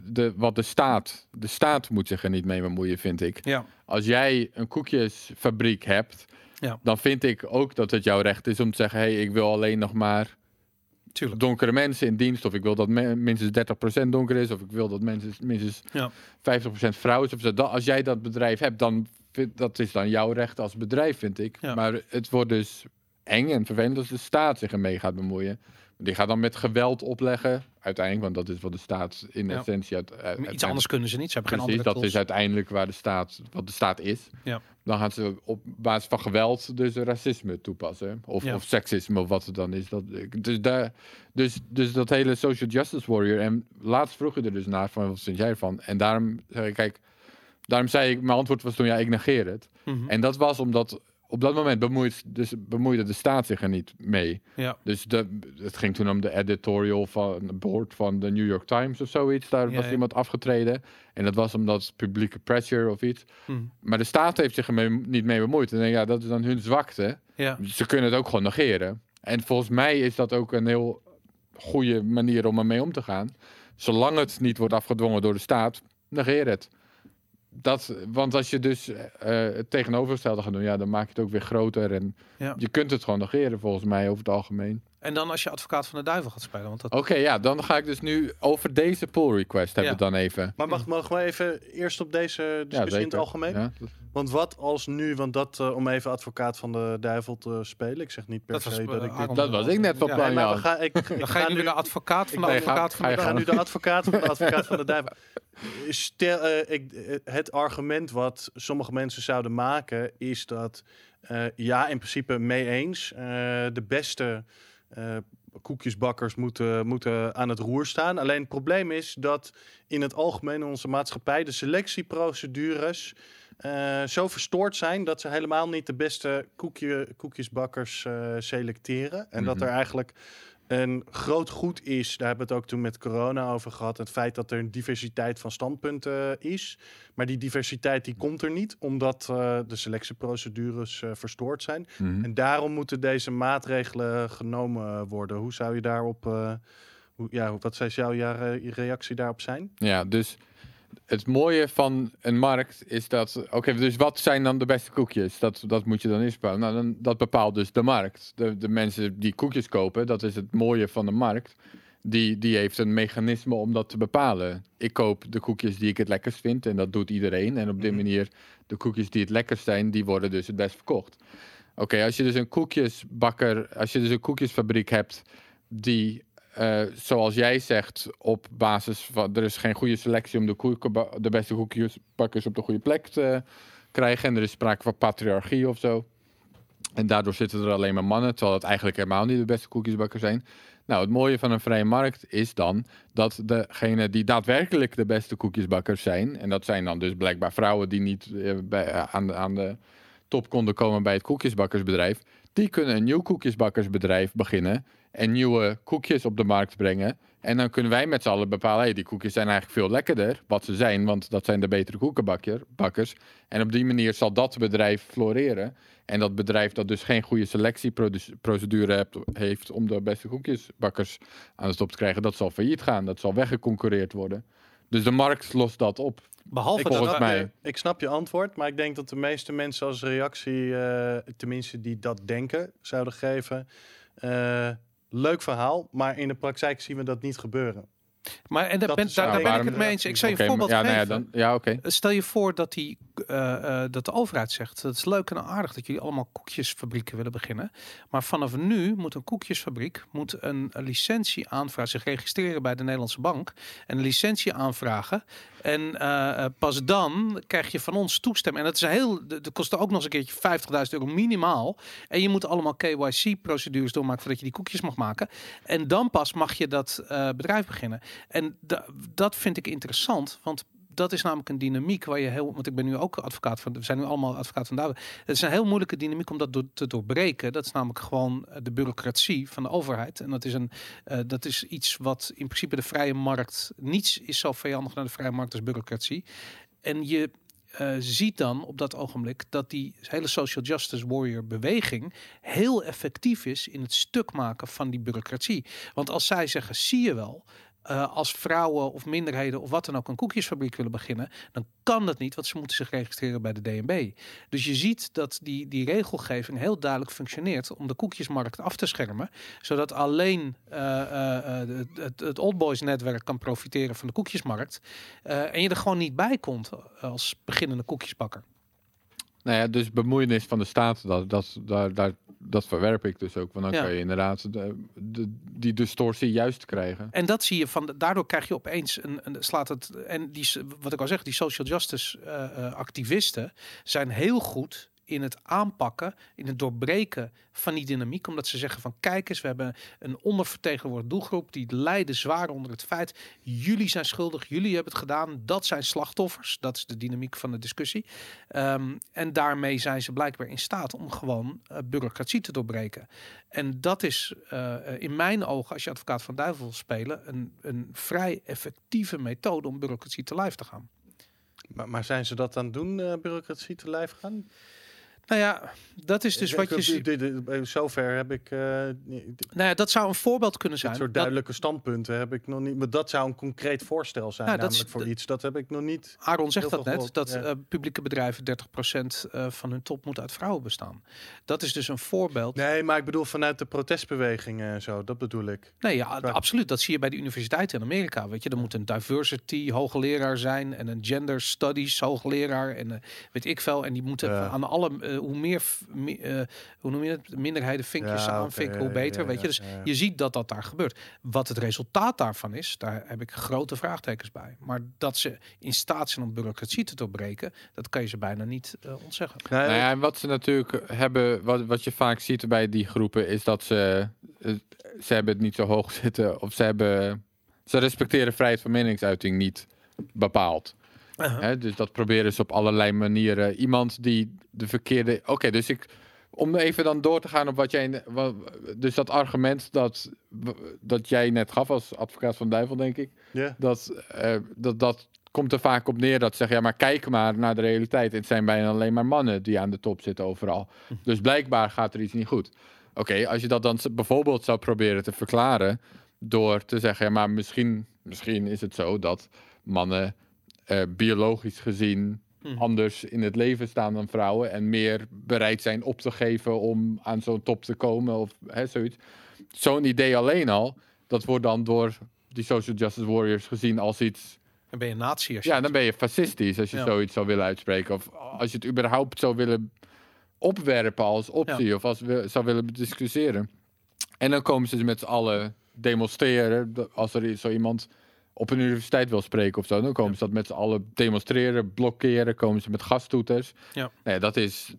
de, wat de staat. De staat moet zich er niet mee bemoeien, vind ik. Ja, Als jij een koekjesfabriek hebt, Ja. dan vind ik ook dat het jouw recht is om te zeggen: hé, hey, ik wil alleen nog maar tuurlijk. donkere mensen in dienst. Of ik wil dat minstens 30% donker is. Of ik wil dat mensen minstens Ja. 50% vrouw is. Of zo. Dat, als jij dat bedrijf hebt, dan dat is dan jouw recht als bedrijf, vind ik. Ja. Maar het wordt dus eng en vervelend als de staat zich ermee gaat bemoeien. Die gaat dan met geweld opleggen, uiteindelijk, want dat is wat de staat in Ja. essentie... Uit, Iets anders kunnen ze niet. Ze hebben geen Precies, andere dat is uiteindelijk waar de staat, wat de staat is. Ja. Dan gaan ze op basis van geweld dus racisme toepassen. Of, Ja. of seksisme, of wat het dan is. Dat, dus, daar, dus, dus dat hele social justice warrior. En laatst vroeg je er dus naar van, wat vind jij ervan? En daarom zeg ik, kijk, daarom zei ik, mijn antwoord was toen, ja, ik negeer het. Mhm. En dat was omdat op dat moment bemoeid, dus bemoeide de staat zich er niet mee. Ja. Dus de, het ging toen om de editorial van de board van de New York Times of zoiets. Daar Ja, was ja. iemand afgetreden. En dat was omdat publieke pressure of iets. Mhm. Maar de staat heeft zich er mee- niet mee bemoeid. En denk, ja, dat is dan hun zwakte. Ja. Ze kunnen het ook gewoon negeren. En volgens mij is dat ook een heel goede manier om ermee om te gaan. Zolang het niet wordt afgedwongen door de staat, negeer het. Dat, want als je dus eh, het tegenovergestelde gaat doen, ja, dan maak je het ook weer groter. En Ja. je kunt het gewoon negeren, volgens mij, over het algemeen. En dan als je advocaat van de duivel gaat spelen. Want dat, Oké, ja, dan ga ik dus nu over deze pull request hebben Ja. dan even. Maar mag, mogen we even eerst op deze Ja, discussie in het algemeen? Ja, Want wat als nu, want dat eh, om even advocaat van de duivel te spelen. Ik zeg niet per Dat se eh, dat ik dit... Dat was ik net van Ja, plan, ik, ik dan ga je nu de advocaat van de advocaat ga van de je Ik ga duivel. nu de advocaat van de advocaat van de duivel. Stel, eh, ik, eh, het argument wat sommige mensen zouden maken is dat, eh, ja, in principe mee eens, eh, de beste eh, koekjesbakkers moeten, moeten aan het roer staan. Alleen het probleem is dat in het algemeen in onze maatschappij de selectieprocedures eh, zo verstoord zijn dat ze helemaal niet de beste koekje, koekjesbakkers eh, selecteren. En dat Mhm. er eigenlijk een groot goed is, daar hebben we het ook toen met corona over gehad, het feit dat er een diversiteit van standpunten is. Maar die diversiteit die komt er niet, omdat eh, de selectieprocedures eh, verstoord zijn. Mhm. En daarom moeten deze maatregelen genomen worden. Hoe zou je daarop, eh, hoe, ja, wat zou jouw reactie daarop zijn? Ja, dus het mooie van een markt is dat... Oké, dus wat zijn dan de beste koekjes? Dat, dat moet je dan bepalen. Nou, dan, dat bepaalt dus de markt. De, de mensen die koekjes kopen, dat is het mooie van de markt. Die, die heeft een mechanisme om dat te bepalen. Ik koop de koekjes die ik het lekkerst vind. En dat doet iedereen. En op die Mhm. manier, de koekjes die het lekkerst zijn, die worden dus het best verkocht. Oké, als je dus een koekjesbakker, als je dus een koekjesfabriek hebt die, eh, zoals jij zegt, op basis van er is geen goede selectie om de, de beste koekjesbakkers op de goede plek te krijgen en er is sprake van patriarchie of zo. En daardoor zitten er alleen maar mannen, terwijl het eigenlijk helemaal niet de beste koekjesbakker zijn. Nou, het mooie van een vrije markt is dan dat degene die daadwerkelijk de beste koekjesbakkers zijn, en dat zijn dan dus blijkbaar vrouwen die niet eh, bij, eh, aan, aan de top konden komen bij het koekjesbakkersbedrijf, die kunnen een nieuw koekjesbakkersbedrijf beginnen en nieuwe koekjes op de markt brengen. En dan kunnen wij met z'n allen bepalen, hey, die koekjes zijn eigenlijk veel lekkerder, wat ze zijn, want dat zijn de betere koekenbakkers. En op die manier zal dat bedrijf floreren. En dat bedrijf dat dus geen goede selectieprocedure heeft om de beste koekjesbakkers aan de top te krijgen, dat zal failliet gaan. Dat zal weggeconcurreerd worden. Dus de markt lost dat op. Behalve Ik volgens mij- je, ik snap je antwoord, maar ik denk dat de meeste mensen als reactie, eh, tenminste die dat denken, zouden geven. eh, leuk verhaal, maar in de praktijk zien we dat niet gebeuren. Maar en daar ben, is- daar, ja, daar ben ik het mee eens. Ik zal je een voorbeeld ja, nou ja, geven. dan, ja, oké. Stel je voor dat, die, eh, eh, dat de overheid zegt, dat is leuk en aardig dat jullie allemaal koekjesfabrieken willen beginnen. Maar vanaf nu moet een koekjesfabriek moet een, een licentie aanvragen, zich registreren bij de Nederlandse bank. En een licentie aanvragen. En eh, eh, pas dan krijg je van ons toestemming. En dat is heel, dat kost ook nog eens een keertje 50.000 euro minimaal. En je moet allemaal KYC-procedures doormaken voordat je die koekjes mag maken. En dan pas mag je dat eh, bedrijf beginnen. En da- dat vind ik interessant, want dat is namelijk een dynamiek waar je heel, want ik ben nu ook advocaat van, we zijn nu allemaal advocaat van Douwe. Het is een heel moeilijke dynamiek om dat door, te doorbreken. Dat is namelijk gewoon eh, de bureaucratie van de overheid. En dat is, een, eh, dat is iets wat in principe de vrije markt, niets is zo vijandig naar de vrije markt als bureaucratie. En je eh, ziet dan op dat ogenblik dat die hele social justice warrior beweging heel effectief is in het stuk maken van die bureaucratie. Want als zij zeggen, zie je wel, eh, als vrouwen of minderheden of wat dan ook een koekjesfabriek willen beginnen, dan kan dat niet, want ze moeten zich registreren bij de DNB. Dus je ziet dat die, die regelgeving heel duidelijk functioneert om de koekjesmarkt af te schermen, zodat alleen eh, eh, het, het, het Old Boys netwerk kan profiteren van de koekjesmarkt en je er gewoon niet bij komt als beginnende koekjesbakker. Nou ja, dus bemoeienis van de staat, dat, dat, daar, daar, dat verwerp ik dus ook. Want dan Ja. kan je inderdaad de, de, die distortie juist krijgen. En dat zie je van, daardoor krijg je opeens een, een slaat het, en die, wat ik al zeg, die social justice eh, eh, activisten zijn heel goed in het aanpakken, in het doorbreken van die dynamiek. Omdat ze zeggen van kijk eens, we hebben een ondervertegenwoordigde doelgroep. Die lijden zwaar onder het feit, jullie zijn schuldig, jullie hebben het gedaan. Dat zijn slachtoffers. Dat is de dynamiek van de discussie. Ehm, en daarmee zijn ze blijkbaar in staat om gewoon eh, bureaucratie te doorbreken. En dat is eh, in mijn ogen, als je advocaat van duivel wil spelen, een, een vrij effectieve methode om bureaucratie te lijf te gaan. Maar, zijn ze dat aan doen, eh, bureaucratie te lijf gaan? Nou ja, dat is dus Ik- wat je ziet. bij Zover heb ik eh, Nou ja, dat zou een voorbeeld kunnen zijn. soort Dat- duidelijke standpunten heb ik nog niet. Maar dat zou een concreet voorstel zijn, Nou, dat is- namelijk voor iets. Dat heb ik nog niet. Aaron zegt dat net, gehoord, dat ja. eh, publieke bedrijven 30% eh, van hun top moet uit vrouwen bestaan. Dat is dus een voorbeeld. Nee, maar ik bedoel vanuit de protestbewegingen en zo. Dat bedoel ik. Nee, ja, absoluut. Dat zie je bij de universiteiten in Amerika. Weet je, er moet een diversity hoogleraar zijn en een gender studies hoogleraar en eh, weet ik veel. En die moeten Ja. aan alle, eh, hoe meer, eh, hoe noem je het, minderheden vinkjes Ja, aanvinken, hoe beter. ja, weet je, dus ja, ja. je ziet dat dat daar gebeurt. Wat het resultaat daarvan is, daar heb ik grote vraagtekens bij. Maar dat ze in staat zijn om bureaucratie te doorbreken, dat kan je ze bijna niet eh, ontzeggen. Nee, Nou ja, en wat ze natuurlijk hebben, wat, wat je vaak ziet bij die groepen, is dat ze, ze hebben het niet zo hoog zitten. Of ze hebben, ze respecteren vrijheid van meningsuiting niet bepaald. Hè, dus dat proberen ze op allerlei manieren. Iemand die de verkeerde. Oké, dus ik. Om even dan door te gaan op wat jij. Dus dat argument dat, dat jij net gaf als advocaat van Duivel, denk ik. Dat, eh, dat, dat komt er vaak op neer dat ze zeggen, ja, maar kijk maar naar de realiteit. Het zijn bijna alleen maar mannen die aan de top zitten overal. Dus blijkbaar gaat er iets niet goed. Oké, als je dat dan bijvoorbeeld zou proberen te verklaren door te zeggen, ja, maar misschien, misschien is het zo dat mannen eh, biologisch gezien Mhm. anders in het leven staan dan vrouwen en meer bereid zijn op te geven om aan zo'n top te komen of hè, zoiets. Zo'n idee alleen al, dat wordt dan door die social justice warriors gezien als iets. Dan ben je nazi als je Ja, dan ben je fascistisch als je Ja. zoiets zou willen uitspreken. Of als je het überhaupt zou willen opwerpen als optie of als we zou willen discussiëren. En dan komen ze dus met z'n allen demonstreren. De- Als er zo iemand op een universiteit wil spreken of zo, dan komen ze dat met z'n allen demonstreren, blokkeren, komen ze met gastoeters. Ja. Nee, dat is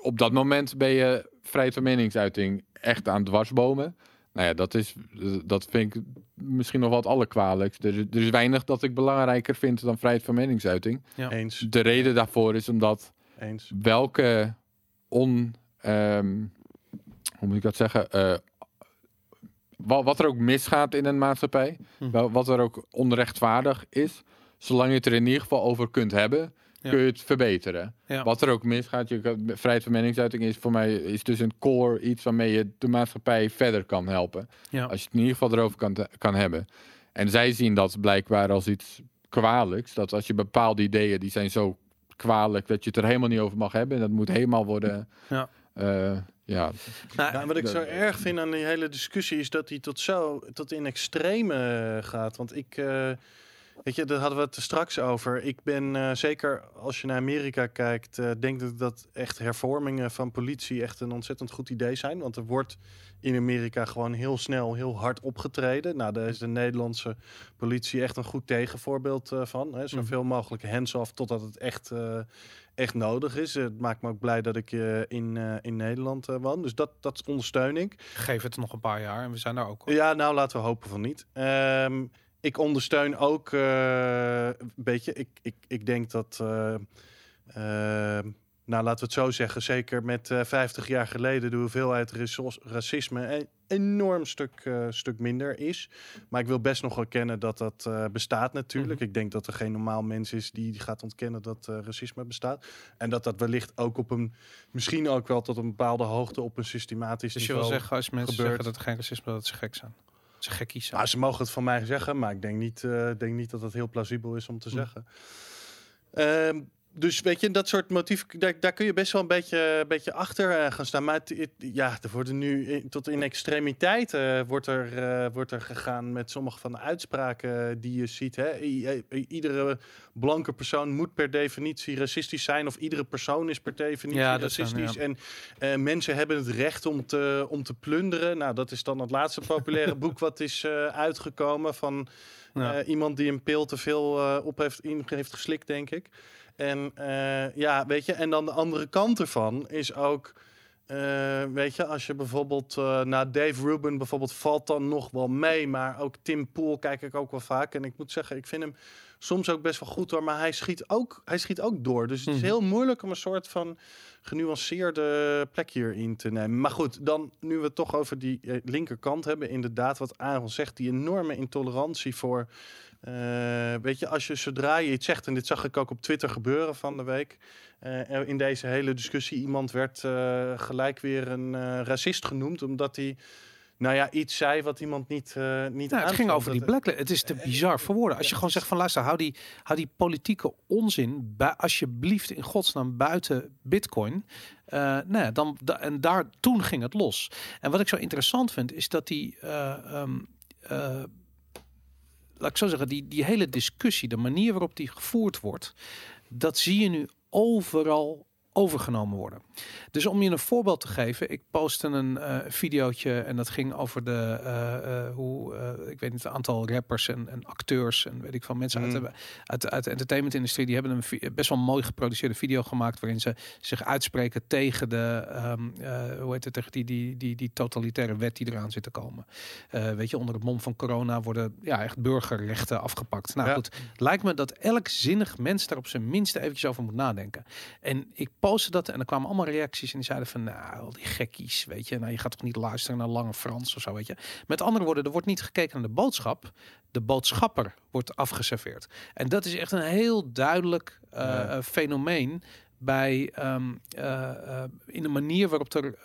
op dat moment ben je vrijheid van meningsuiting echt aan dwarsbomen. Nou ja, dat, is, dat vind ik misschien nog wat allerkwalijkst. Er, is- er is weinig dat ik belangrijker vind dan vrijheid van meningsuiting. Ja. Eens, De reden daarvoor is omdat eens. welke on... ehm, hoe moet ik dat zeggen? Eh, wa- wat er ook misgaat in een maatschappij, Hm. wat er ook onrechtvaardig is, zolang je het er in ieder geval over kunt hebben, Ja. kun je het verbeteren. Ja. Wat er ook misgaat, je vrijheid van meningsuiting is voor mij is dus een core iets waarmee je de maatschappij verder kan helpen. Ja. Als je het in ieder geval erover kan, kan hebben. En zij zien dat blijkbaar als iets kwalijks. Dat als je bepaalde ideeën die zijn zo kwalijk dat je het er helemaal niet over mag hebben. En dat moet helemaal worden. Ja. eh, ja. Nou, wat ik zo erg vind aan die hele discussie is dat die tot zo tot in extreme eh, gaat. Want ik, eh, weet je, daar hadden we het straks over. Ik ben eh, zeker als je naar Amerika kijkt, eh, denk ik dat echt hervormingen van politie echt een ontzettend goed idee zijn. Want er wordt in Amerika gewoon heel snel, heel hard opgetreden. Nou, daar is de Nederlandse politie echt een goed tegenvoorbeeld eh, van. Hè. Zoveel mogelijk hands-off totdat het echt, eh, echt nodig is. Het maakt me ook blij dat ik eh, in, in Nederland woon. Dus dat, dat ondersteun ik. Geef het nog een paar jaar en we zijn daar ook al. Ja, nou laten we hopen van niet. Ehm, ik ondersteun ook een beetje. Ik, ik, ik denk dat. eh, ehm, nou, laten we het zo zeggen. Zeker met eh 50 jaar geleden de hoeveelheid racis- racisme een enorm stuk, eh, stuk minder is. Maar ik wil best nog erkennen dat dat eh, bestaat natuurlijk. Ik denk dat er geen normaal mens is die gaat ontkennen dat racisme bestaat. En dat dat wellicht ook op een, misschien ook wel tot een bepaalde hoogte op een systematisch Dus je wil niveau zeggen, als mensen gebeurt. zeggen dat er geen racisme dat ze gek zijn. Dat ze gekkies zijn. Nou, ze mogen het van mij zeggen, maar ik denk niet, denk niet dat het heel plausibel is om te Hm. zeggen. Ehm, dus weet je, dat soort motief, daar, daar kun je best wel een beetje, beetje achter eh, gaan staan. Maar het, het- ja, er worden nu in- tot in extremiteit eh, wordt, er, eh, wordt er gegaan met sommige van de uitspraken die je ziet. Hè. I- iedere blanke persoon moet per definitie racistisch zijn, of iedere persoon is per definitie Ja, racistisch. ja. En mensen hebben het recht om te, om te plunderen. Nou, dat is dan het laatste populaire boek wat is uitgekomen van Ja. iemand die een pil te veel op heeft, in, heeft geslikt, denk ik. En eh, ja, weet je, en dan de andere kant ervan is ook, eh, weet je, als je bijvoorbeeld eh naar Dave Rubin bijvoorbeeld valt dan nog wel mee, maar ook Tim Pool kijk ik ook wel vaak. En ik moet zeggen, ik vind hem soms ook best wel goed hoor, maar hij schiet ook, hij schiet ook door. Dus het is Mhm. heel moeilijk om een soort van genuanceerde plek hierin te nemen. Maar goed, dan nu we het toch over die linkerkant hebben, inderdaad wat Aaron zegt, die enorme intolerantie voor, eh, weet je, als je zodra je iets zegt, en dit zag ik ook op Twitter gebeuren van de week, eh, in deze hele discussie, iemand werd eh, gelijk weer een racist genoemd, omdat hij, nou ja, iets zei wat iemand niet, niet Nou, het ging over die blacklist. Het is te bizar voor woorden. Als je gewoon zegt van luister, hou die, hou die politieke onzin alsjeblieft in godsnaam buiten bitcoin. Eh, nou ja, dan, da- en daar, toen ging het los. En wat ik zo interessant vind, is dat die, eh, ehm, eh, laat ik zo zeggen, die, die hele discussie, de manier waarop die gevoerd wordt, dat zie je nu overal overgenomen worden. Dus om je een voorbeeld te geven, ik postte een eh videootje en dat ging over de eh, eh, hoe ik weet niet het aantal rappers en, en acteurs en weet ik van mensen uit, Mm. de, uit, uit de entertainmentindustrie die hebben een best wel mooi geproduceerde video gemaakt waarin ze zich uitspreken tegen de ehm, eh, hoe heet het tegen die, die, die, die totalitaire wet die eraan zit te komen. Weet je, onder het mom van corona worden ja echt burgerrechten afgepakt. Nou Ja. goed, lijkt me dat elk zinnig mens daar op zijn minste eventjes over moet nadenken. En ik postte dat en er kwamen allemaal reacties en die zeiden van, nou, al die gekkies, weet je, nou, je gaat toch niet luisteren naar Lange Frans of zo, weet je. Met andere woorden, er wordt niet gekeken naar de boodschap, de boodschapper wordt afgeserveerd. En dat is echt een heel duidelijk eh, Ja. eh, fenomeen bij ehm, eh, in de manier waarop er,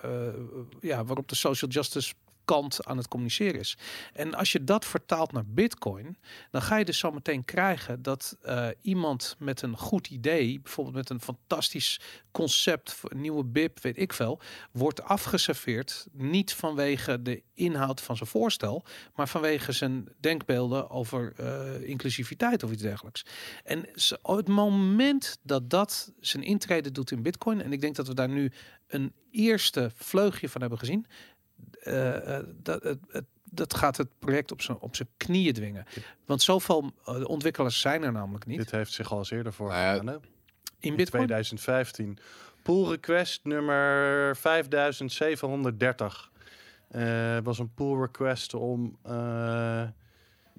ja, waarop de social justice kant aan het communiceren is. En als je dat vertaalt naar Bitcoin, dan ga je dus zo meteen krijgen dat eh, iemand met een goed idee, bijvoorbeeld met een fantastisch concept, een nieuwe BIP, weet ik veel, wordt afgeserveerd niet vanwege de inhoud van zijn voorstel, maar vanwege zijn denkbeelden over eh, inclusiviteit of iets dergelijks. En het moment dat dat zijn intrede doet in Bitcoin, en ik denk dat we daar nu een eerste vleugje van hebben gezien, eh, eh, dat, het, het- dat gaat het project op zijn, op zijn knieën dwingen. Want zoveel eh, ontwikkelaars zijn er namelijk niet. Dit heeft zich al eens eerder voor Nou hè? in In Bitcoin. 2015 Pull request nummer 5730. Eh was een pull request om eh,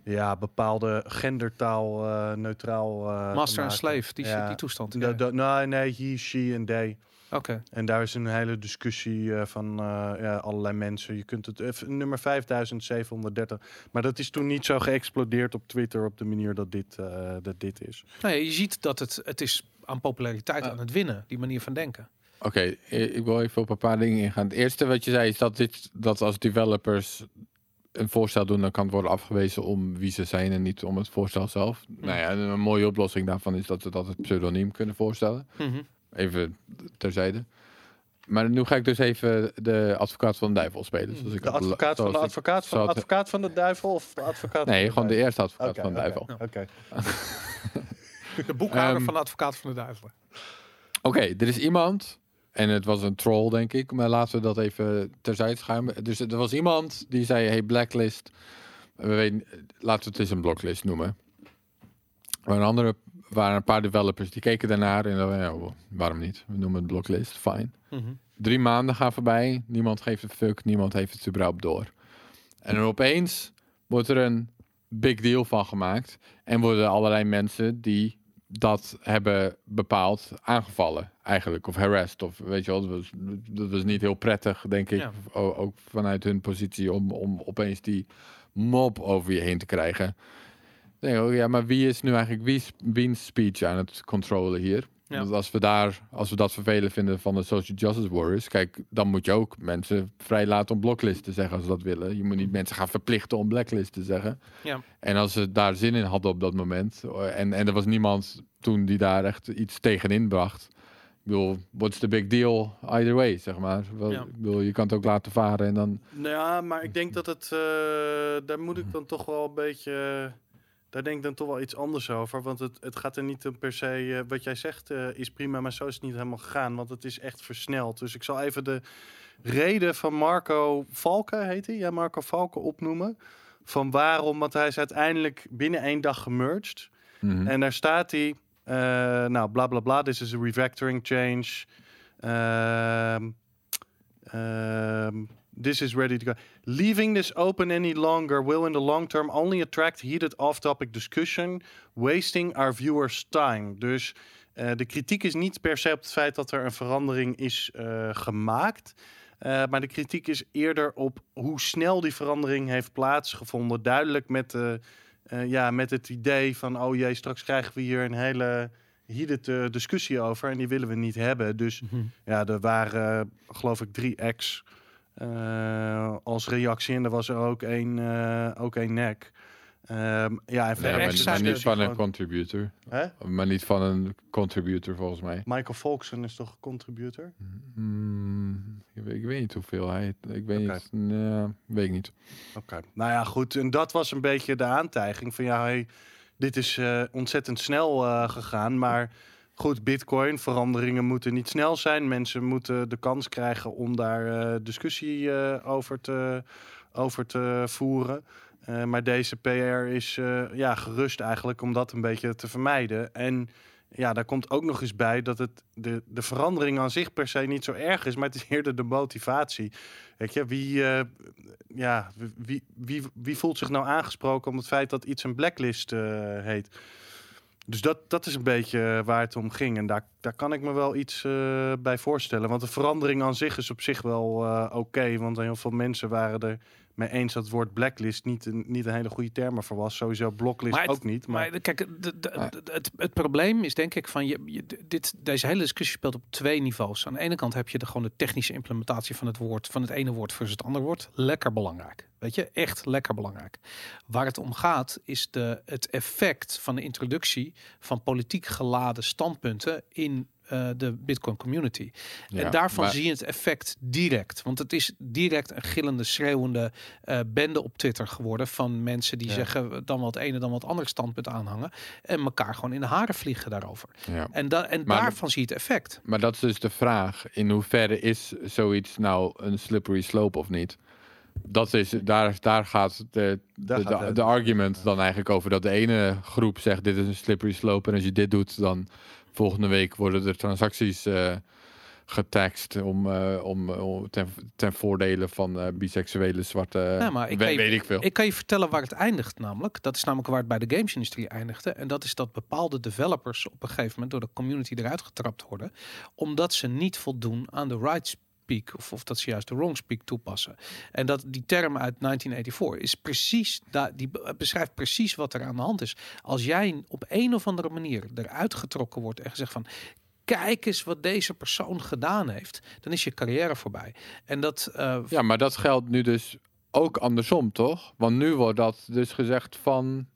ja, bepaalde gendertaal eh, neutraal eh, te Master en slave, die, Ja. die toestand. Ja. da- nee, nee, he, she en they. Oké. En daar is een hele discussie eh, van eh, ja, allerlei mensen. Je kunt het even nummer 5730. Maar dat is toen niet zo geëxplodeerd op Twitter op de manier dat dit, eh, dat dit is. Nou ja, je ziet dat het, het is aan populariteit Ah. aan het winnen, die manier van denken. Oké, eh, ik wil even op een paar dingen ingaan. Het eerste wat je zei is dat, dit, dat als developers een voorstel doen, dan kan het worden afgewezen om wie ze zijn en niet om het voorstel zelf. Nou ja, en een mooie oplossing daarvan is dat ze dat het pseudoniem kunnen voorstellen. Mhm. Even terzijde. Maar nu ga ik dus even de advocaat van de duivel spelen. Zoals ik De advocaat van de advocaat van, advocaat van de duivel of advocaat Nee, van gewoon de eerste advocaat van de oké, duivel. Oké. De boekhouder Ehm, van de advocaat van de duivel. Oké, er is iemand, en het was een troll denk ik, maar laten we dat even terzijde schuimen. Dus er was iemand die zei, hey Blacklist, we weten, laten we het eens een blocklist noemen. Maar een andere waren een paar developers die keken daarnaar en dachten, ja, waarom niet? We noemen het blocklist, fijn. Mhm. Drie maanden gaan voorbij, niemand geeft een fuck, niemand heeft het überhaupt door. En dan opeens wordt er een big deal van gemaakt en worden allerlei mensen die dat hebben bepaald aangevallen eigenlijk of harassed of weet je wel dat was, dat was niet heel prettig denk ik Ja. Ook vanuit hun positie om, om opeens die mob over je heen te krijgen. Oh ja, maar wie is nu eigenlijk wie, wiens speech aan het controlen hier? Ja. Want als we daar, als we dat vervelend vinden van de social justice warriors, kijk, dan moet je ook mensen vrij laten om blocklist te zeggen als ze dat willen. Je moet niet mensen gaan verplichten om blacklist te zeggen. Ja. En als ze daar zin in hadden op dat moment, eh, en, en er was niemand toen die daar echt iets tegenin bracht. Ik bedoel, what's the big deal either way, zeg maar. Wel, Ja. Ik bedoel, je kan het ook laten varen en dan... Nou ja, maar ik denk dat het. eh, daar moet ik dan toch wel een beetje. Daar denk ik dan toch wel iets anders over. Want het, het gaat er niet om per se. eh, wat jij zegt eh, is prima, maar zo is het niet helemaal gegaan. Want het is echt versneld. Dus ik zal even de reden van Marco Valken, heet hij? Ja, Marco Valken opnoemen. Van waarom, want hij is uiteindelijk binnen één dag gemerged. Mhm. En daar staat hij, eh, nou, bla bla bla, this is a refactoring change. Ehm, ehm, this is ready to go. Leaving this open any longer will in the long term only attract heated off-topic discussion, wasting our viewers' time. Dus eh, de kritiek is niet per se op het feit dat er een verandering is eh, gemaakt. Eh, maar de kritiek is eerder op hoe snel die verandering heeft plaatsgevonden. Duidelijk met ja, met het idee van, oh jee, straks krijgen we hier een hele heated discussie over en die willen we niet hebben. Dus Mhm. ja, er waren, geloof ik, drie ex eh, als reactie en er was er ook één, eh, ook één nek. Ehm, ja, en verder maar, maar niet dus van een gewoon- contributor. Hè? Maar niet van een contributor volgens mij. Michael Volksen is toch een contributor? Hmm, ik, weet, ik weet niet hoeveel hij... Ik weet niet. Nee, weet ik niet. Oké. Nou ja, goed. En dat was een beetje de aantijging van ja, hey, dit is eh, ontzettend snel eh, gegaan. Maar goed, Bitcoin, veranderingen moeten niet snel zijn. Mensen moeten de kans krijgen om daar eh, discussie eh, over, te, over te voeren. Eh, maar deze PR is ja, gerust eigenlijk om dat een beetje te vermijden. En ja, daar komt ook nog eens bij dat het de, de verandering aan zich per se niet zo erg is, maar het is eerder de motivatie. Weet je, wie, ja, wie, wie, wie voelt zich nou aangesproken om het feit dat iets een blacklist heet? Dus dat, dat is een beetje waar het om ging. En daar, daar kan ik me wel iets eh, bij voorstellen. Want de verandering aan zich is op zich wel eh, oké. want heel veel mensen waren er mee eens dat het woord blacklist niet een, niet een hele goede term voor was. Sowieso blocklist Maar het- ook niet. Maar, Maar kijk, de, de- de- het, het probleem is denk ik van je, je, dit, deze hele discussie speelt op twee niveaus. Aan de ene kant heb je de, gewoon de technische implementatie van het woord, van het ene woord versus het andere woord. Lekker belangrijk. Weet je, echt lekker belangrijk. Waar het om gaat is de, het effect van de introductie van politiek geladen standpunten in eh, de Bitcoin community. Ja, en daarvan maar- zie je het effect direct. Want het is direct een gillende, schreeuwende eh, bende op Twitter geworden van mensen die Ja. zeggen dan wat ene dan wat andere standpunt aanhangen en elkaar gewoon in de haren vliegen daarover. Ja. En, da en Maar- daarvan zie je het effect. Maar dat is dus de vraag. In hoeverre is zoiets nou een slippery slope of niet? Dat is, daar, daar gaat de, Daar de, gaat de, het. de argument dan eigenlijk over. Dat de ene groep zegt dit is een slippery slope. En als je dit doet, dan volgende week worden er transacties eh, getaxt om, eh, om, om ten, ten voordele van eh, biseksuele zwarte. Ja, maar ik weet, ik veel. Ik kan je vertellen waar het eindigt namelijk. Dat is namelijk waar het bij de gamesindustrie eindigde. En dat is dat bepaalde developers op een gegeven moment door de community eruit getrapt worden. Omdat ze niet voldoen aan de right speak. Of, of dat ze juist de wrong speak toepassen. En dat die term uit 1984 is precies, die be- beschrijft precies wat er aan de hand is. Als jij op een of andere manier eruit getrokken wordt en gezegd van kijk eens wat deze persoon gedaan heeft, dan is je carrière voorbij. En dat eh, Ja, maar dat geldt nu dus ook andersom, toch? Want nu wordt dat dus gezegd van.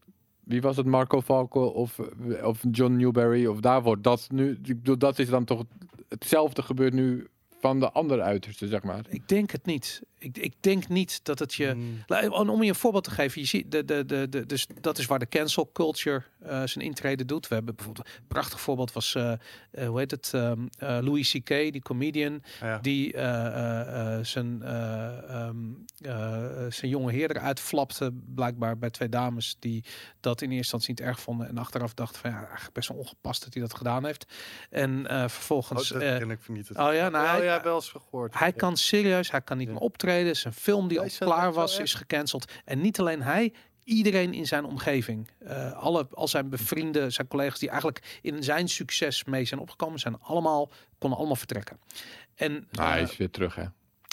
Wie was het? Marco Falco of, of John Newberry? Of daar wordt dat nu. Ik dat is dan toch hetzelfde gebeurt nu van de andere uiterste, zeg maar. Ik denk het niet. Ik, ik denk niet dat het je. Mm. Om je een voorbeeld te geven, je ziet de, de, de, de, dus dat is waar de cancel culture eh, zijn intrede doet. We hebben bijvoorbeeld een prachtig voorbeeld was, eh, eh, hoe heet het, ehm, eh, Louis C.K., die comedian, Ja. die eh, eh, eh, zijn, eh, ehm, eh, zijn jonge heer eruit flapte, blijkbaar bij twee dames die dat in eerste instantie niet erg vonden en achteraf dachten van ja, eigenlijk best wel ongepast dat hij dat gedaan heeft. En eh, Oh, vervolgens. dat eh, ken ik niet. oh ja, nou, oh, hij, ja, wel eens gehoord. hij kan serieus, hij kan niet Ja. meer optreden. Zijn film die Hij al klaar was, is gecanceld. En niet alleen hij, iedereen in zijn omgeving. eh, alle, al zijn bevrienden, zijn collega's die eigenlijk in zijn succes mee zijn opgekomen, zijn allemaal, konden allemaal vertrekken. En Nou, hij eh, is weer terug, hè?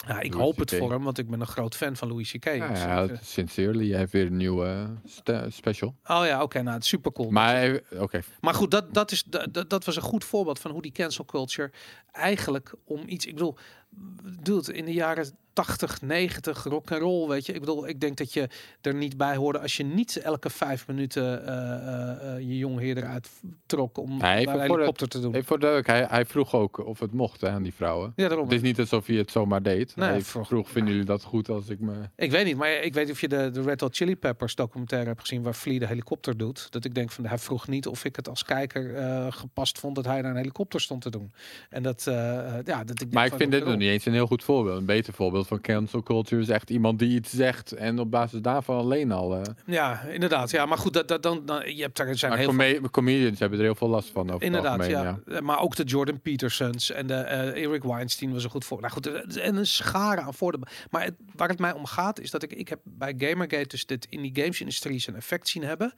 Ja, ik Louis hoop het voor hem, want ik ben een groot fan van Louis C.K. Ja, Dus, ja, eh, sincerely. Hij heeft weer een nieuwe eh, special. oh ja, oké, nou, het is super cool. Maar, oké. Maar goed, dat, dat, is, dat, dat- dat was een goed voorbeeld van hoe die cancel culture eigenlijk om iets. Ik bedoel, dude, in de jaren 80, 90, rock and roll, weet je. Ik bedoel, ik denk dat je er niet bij hoorde als je niet elke vijf minuten eh, eh, je jonge heer eruit trok om even een de- helikopter te doen. Even voor de hij, hij vroeg ook of het mocht hè, aan die vrouwen. ja, daarom. Het is niet alsof hij het zomaar deed. Nee, hij vroeg- vroeg, vinden jullie dat goed als ik me... Ik weet niet, maar ik weet of je de, de Red Hot Chili Peppers documentaire hebt gezien waar Flea de helikopter doet. Dat ik denk van hij vroeg niet of ik het als kijker gepast vond dat hij naar een helikopter stond te doen. En dat, ja, dat ik Maar ik vind dit nog niet eens een heel goed voorbeeld. Een beter voorbeeld van cancel culture is echt iemand die iets zegt en op basis daarvan alleen al. Ja, inderdaad. Ja, maar goed, dat, dat, dan, dan, je hebt er zijn maar heel veel come- comedians hebben er heel veel last van over Inderdaad, algemeen, ja. ja. Eh, Maar ook de Jordan Petersons en de eh, Eric Weinstein was een goed voor. Nou goed, eh, en een schare aan voordelen. Maar het, waar het mij om gaat is dat ik, ik heb bij Gamergate dus dit in die gamesindustrie zijn effect zien hebben.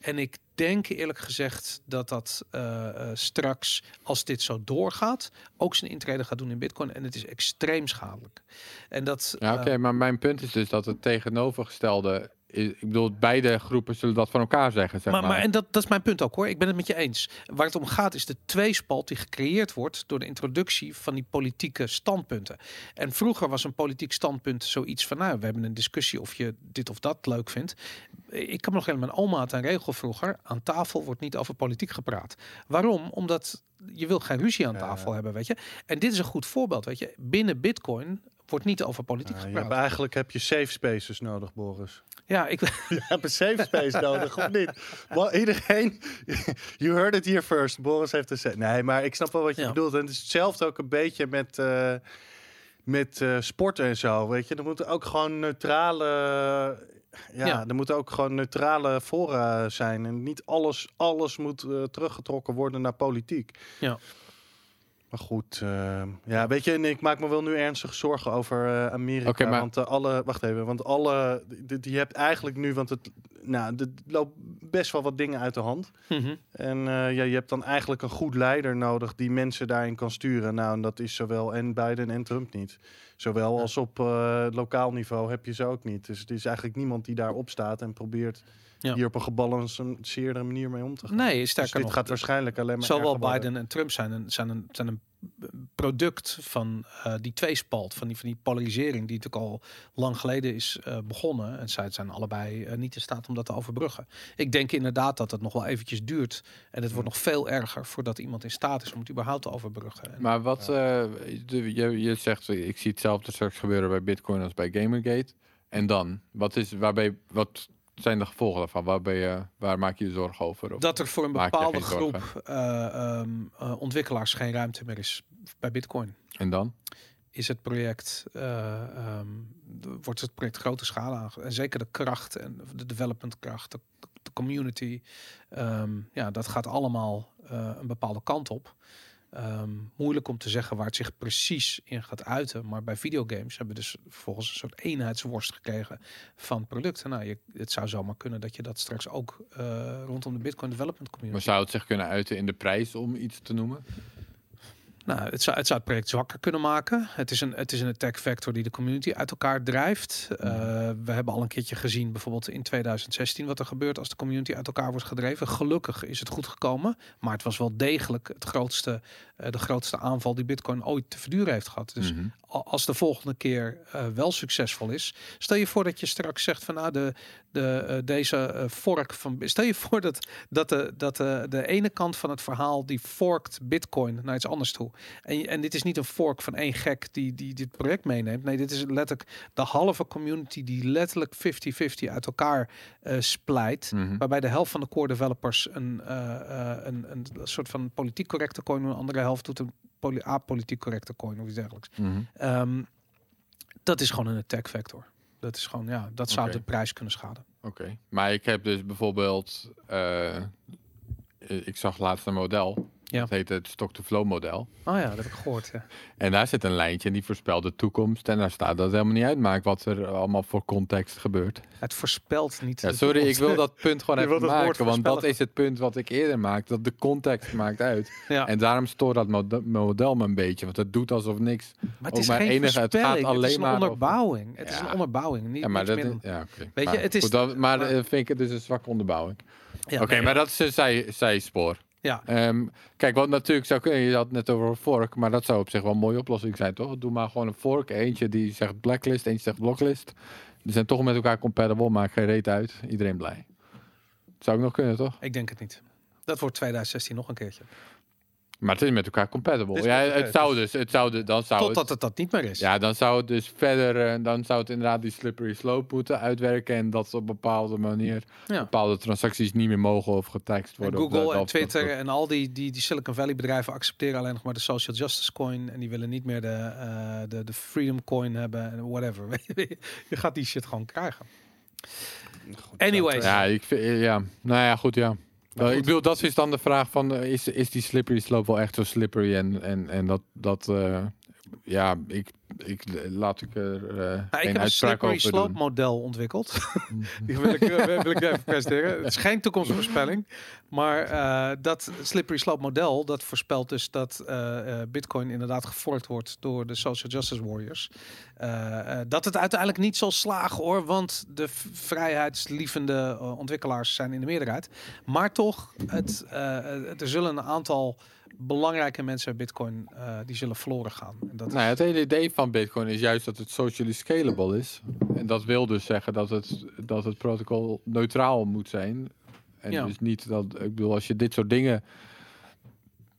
En ik denk eerlijk gezegd dat dat eh, eh, straks, als dit zo doorgaat, ook zijn intrede gaat doen in Bitcoin. En het is extreem schadelijk. En dat. Ja, eh, oké, maar mijn punt is dus dat het tegenovergestelde. Ik bedoel, beide groepen zullen dat van elkaar zeggen, zeg maar, maar. maar en dat, dat is mijn punt ook hoor. Ik ben het met je eens. Waar het om gaat is de tweespalt die gecreëerd wordt door de introductie van die politieke standpunten. En vroeger was een politiek standpunt zoiets van, nou, we hebben een discussie of je dit of dat leuk vindt. Ik kan me nog helemaal, mijn oma had een regel vroeger, aan tafel wordt niet over politiek gepraat. Waarom? Omdat je wil geen ruzie aan Ja. tafel hebben, weet je. En dit is een goed voorbeeld, weet je. Binnen Bitcoin wordt niet over politiek gepraat. hebt, eigenlijk heb je safe spaces nodig, Boris. Ja, ik, Je hebt een safe space nodig, of niet? Wel, iedereen, you heard it here first. Boris heeft een. Nee, maar ik snap wel wat je Ja. bedoelt. En het is hetzelfde ook een beetje met, eh met eh sporten en zo, weet je. Er moeten ook gewoon neutrale... Ja, Ja. er moeten ook gewoon neutrale fora zijn. En niet alles, alles moet teruggetrokken worden naar politiek. Ja. Maar goed, eh, ja, weet je, ik maak me wel nu ernstig zorgen over eh, Amerika. Oké, maar- Want eh, alle, wacht even, want alle, die, die hebt eigenlijk nu, want het, nou, er loopt best wel wat dingen uit de hand. Mhm. En eh, ja, je hebt dan eigenlijk een goed leider nodig die mensen daarin kan sturen. Nou, en dat is zowel en Biden en Trump niet. Zowel Ja. als op lokaal niveau heb je ze ook niet. Dus het is eigenlijk niemand die daarop staat en probeert Ja. hier op een gebalanceerde manier mee om te gaan. nee, Dus sterker dit nog. gaat waarschijnlijk alleen maar Zowel. Biden en Trump zijn een, zijn een, zijn een product van eh, die tweespalt, van die, van die polarisering die natuurlijk al lang geleden is eh, begonnen. En zij zijn allebei eh, niet in staat om dat te overbruggen. Ik denk inderdaad dat het nog wel eventjes duurt. En het wordt nog veel erger voordat iemand in staat is om het überhaupt te overbruggen. En- Maar wat eh, de- je, je zegt, ik zie hetzelfde straks gebeuren bij Bitcoin als bij Gamergate. En dan, wat, is, waarbij, wat zijn de gevolgen daarvan? Waar, ben je, waar maak je je zorgen over? Of- dat er voor een bepaalde groep eh, ehm, eh, ontwikkelaars geen ruimte meer is bij Bitcoin. En dan? is het project, d- wordt het project grote schaal aange... En zeker de kracht en de development kracht, de, de community. ehm, ja, dat gaat allemaal een bepaalde kant op. Ehm, moeilijk om te zeggen waar het zich precies in gaat uiten. Maar bij videogames hebben we dus volgens een soort eenheidsworst gekregen van producten. Nou, je, het zou zomaar kunnen dat je dat straks ook eh, rondom de Bitcoin Development Maar Community. zou het zich kunnen uiten in de prijs om iets te noemen? Nou, het zou, het zou het project zwakker kunnen maken. Het is een, het is een attack vector die de community uit elkaar drijft. Eh, we hebben al een keertje gezien, bijvoorbeeld in 2016, wat er gebeurt als de community uit elkaar wordt gedreven. Gelukkig is het goed gekomen, maar het was wel degelijk het grootste, eh, de grootste aanval die Bitcoin ooit te verduren heeft gehad. Dus Mhm. als de volgende keer eh, wel succesvol is, stel je voor dat je straks zegt van nou de, de, deze fork van stel je voor dat, dat, de, dat de, de ene kant van het verhaal die forkt Bitcoin naar iets anders toe. En, en dit is niet een fork van één gek die, die dit project meeneemt. Nee, dit is letterlijk de halve community die letterlijk 50-50 uit elkaar eh, splijt. Mhm. Waarbij de helft van de core developers een, eh, eh, een, een soort van politiek correcte coin, doen, de andere helft doet een apolitiek correcte coin of iets dergelijks. Mhm. Ehm, dat is gewoon een attack vector. Dat is gewoon, ja, dat zou de prijs kunnen schaden. Oké, maar ik heb dus bijvoorbeeld, ik zag laatst een model, Ja. dat heet het stock-to-flow model. Oh ja, dat heb ik gehoord. Ja. En daar zit een lijntje en die voorspelt de toekomst. En daar staat dat het helemaal niet uitmaakt wat er allemaal voor context gebeurt. Het voorspelt niet. Ja, sorry, ik wil dat punt gewoon even maken. Want dat is het punt wat ik eerder maakte. Dat de context maakt uit. Ja. En daarom stoort dat mode- model me een beetje. Want het doet alsof niks. maar het is maar geen enige- het gaat. Het, is alleen een maar over- onderbouwing. Het is een onderbouwing. Niet, Ja, maar dat ja. Weet je, het is- goed, maar maar- eh, vind ik het dus een zwakke onderbouwing. Oké, maar dat is een zij, zijspoor. Ja, Ehm, kijk, wat natuurlijk zou kunnen, je had het net over een fork, maar dat zou op zich wel een mooie oplossing zijn, toch? Doe maar gewoon een fork. Eentje die zegt blacklist, eentje zegt blocklist. Die zijn toch met elkaar compatible, maakt geen reet uit. Iedereen blij. Zou ik nog kunnen, toch? ik denk het niet. Dat wordt 2016 nog een keertje. Maar het is met elkaar compatible. Het Ja, het zou dus, het zou de, dan zou Totdat het, het dat niet meer is. ja, dan zou het dus verder, eh, dan zou het inderdaad die slippery slope moeten uitwerken en dat op een bepaalde manier Ja. bepaalde transacties niet meer mogen of getekst En worden. op Google dat- en dat- dat- Twitter en al die, die, die Silicon Valley bedrijven accepteren alleen nog maar de social justice coin. En die willen niet meer de, eh, de, de freedom coin hebben en whatever. je gaat die shit gewoon krijgen. Goed, Anyways. Ja, ik vind, ja, nou ja, goed, ja. Eh. Ik bedoel, dat is dan de vraag van, eh, is, is die slippery slope wel echt zo slippery? En, en, en dat, dat eh, ja, ik, ik laat ik er Nou, ik geen heb een uitspraak slippery over slope doen. model ontwikkeld. Die wil ik, eh, wil ik even presenteren. Het is geen toekomstvoorspelling. Maar eh, dat slippery slope model, dat voorspelt dus dat bitcoin inderdaad geforkt wordt door de social justice warriors. Dat het uiteindelijk niet zal slagen hoor, want de vrijheidslievende ontwikkelaars zijn in de meerderheid. Maar toch, het, er zullen een aantal belangrijke mensen bitcoin, eh, die zullen verloren gaan. En dat Nou het hele idee van Bitcoin is juist dat het socially scalable is. En dat wil dus zeggen dat het, dat het protocol neutraal moet zijn. En Ja. dus niet dat, ik bedoel, als je dit soort dingen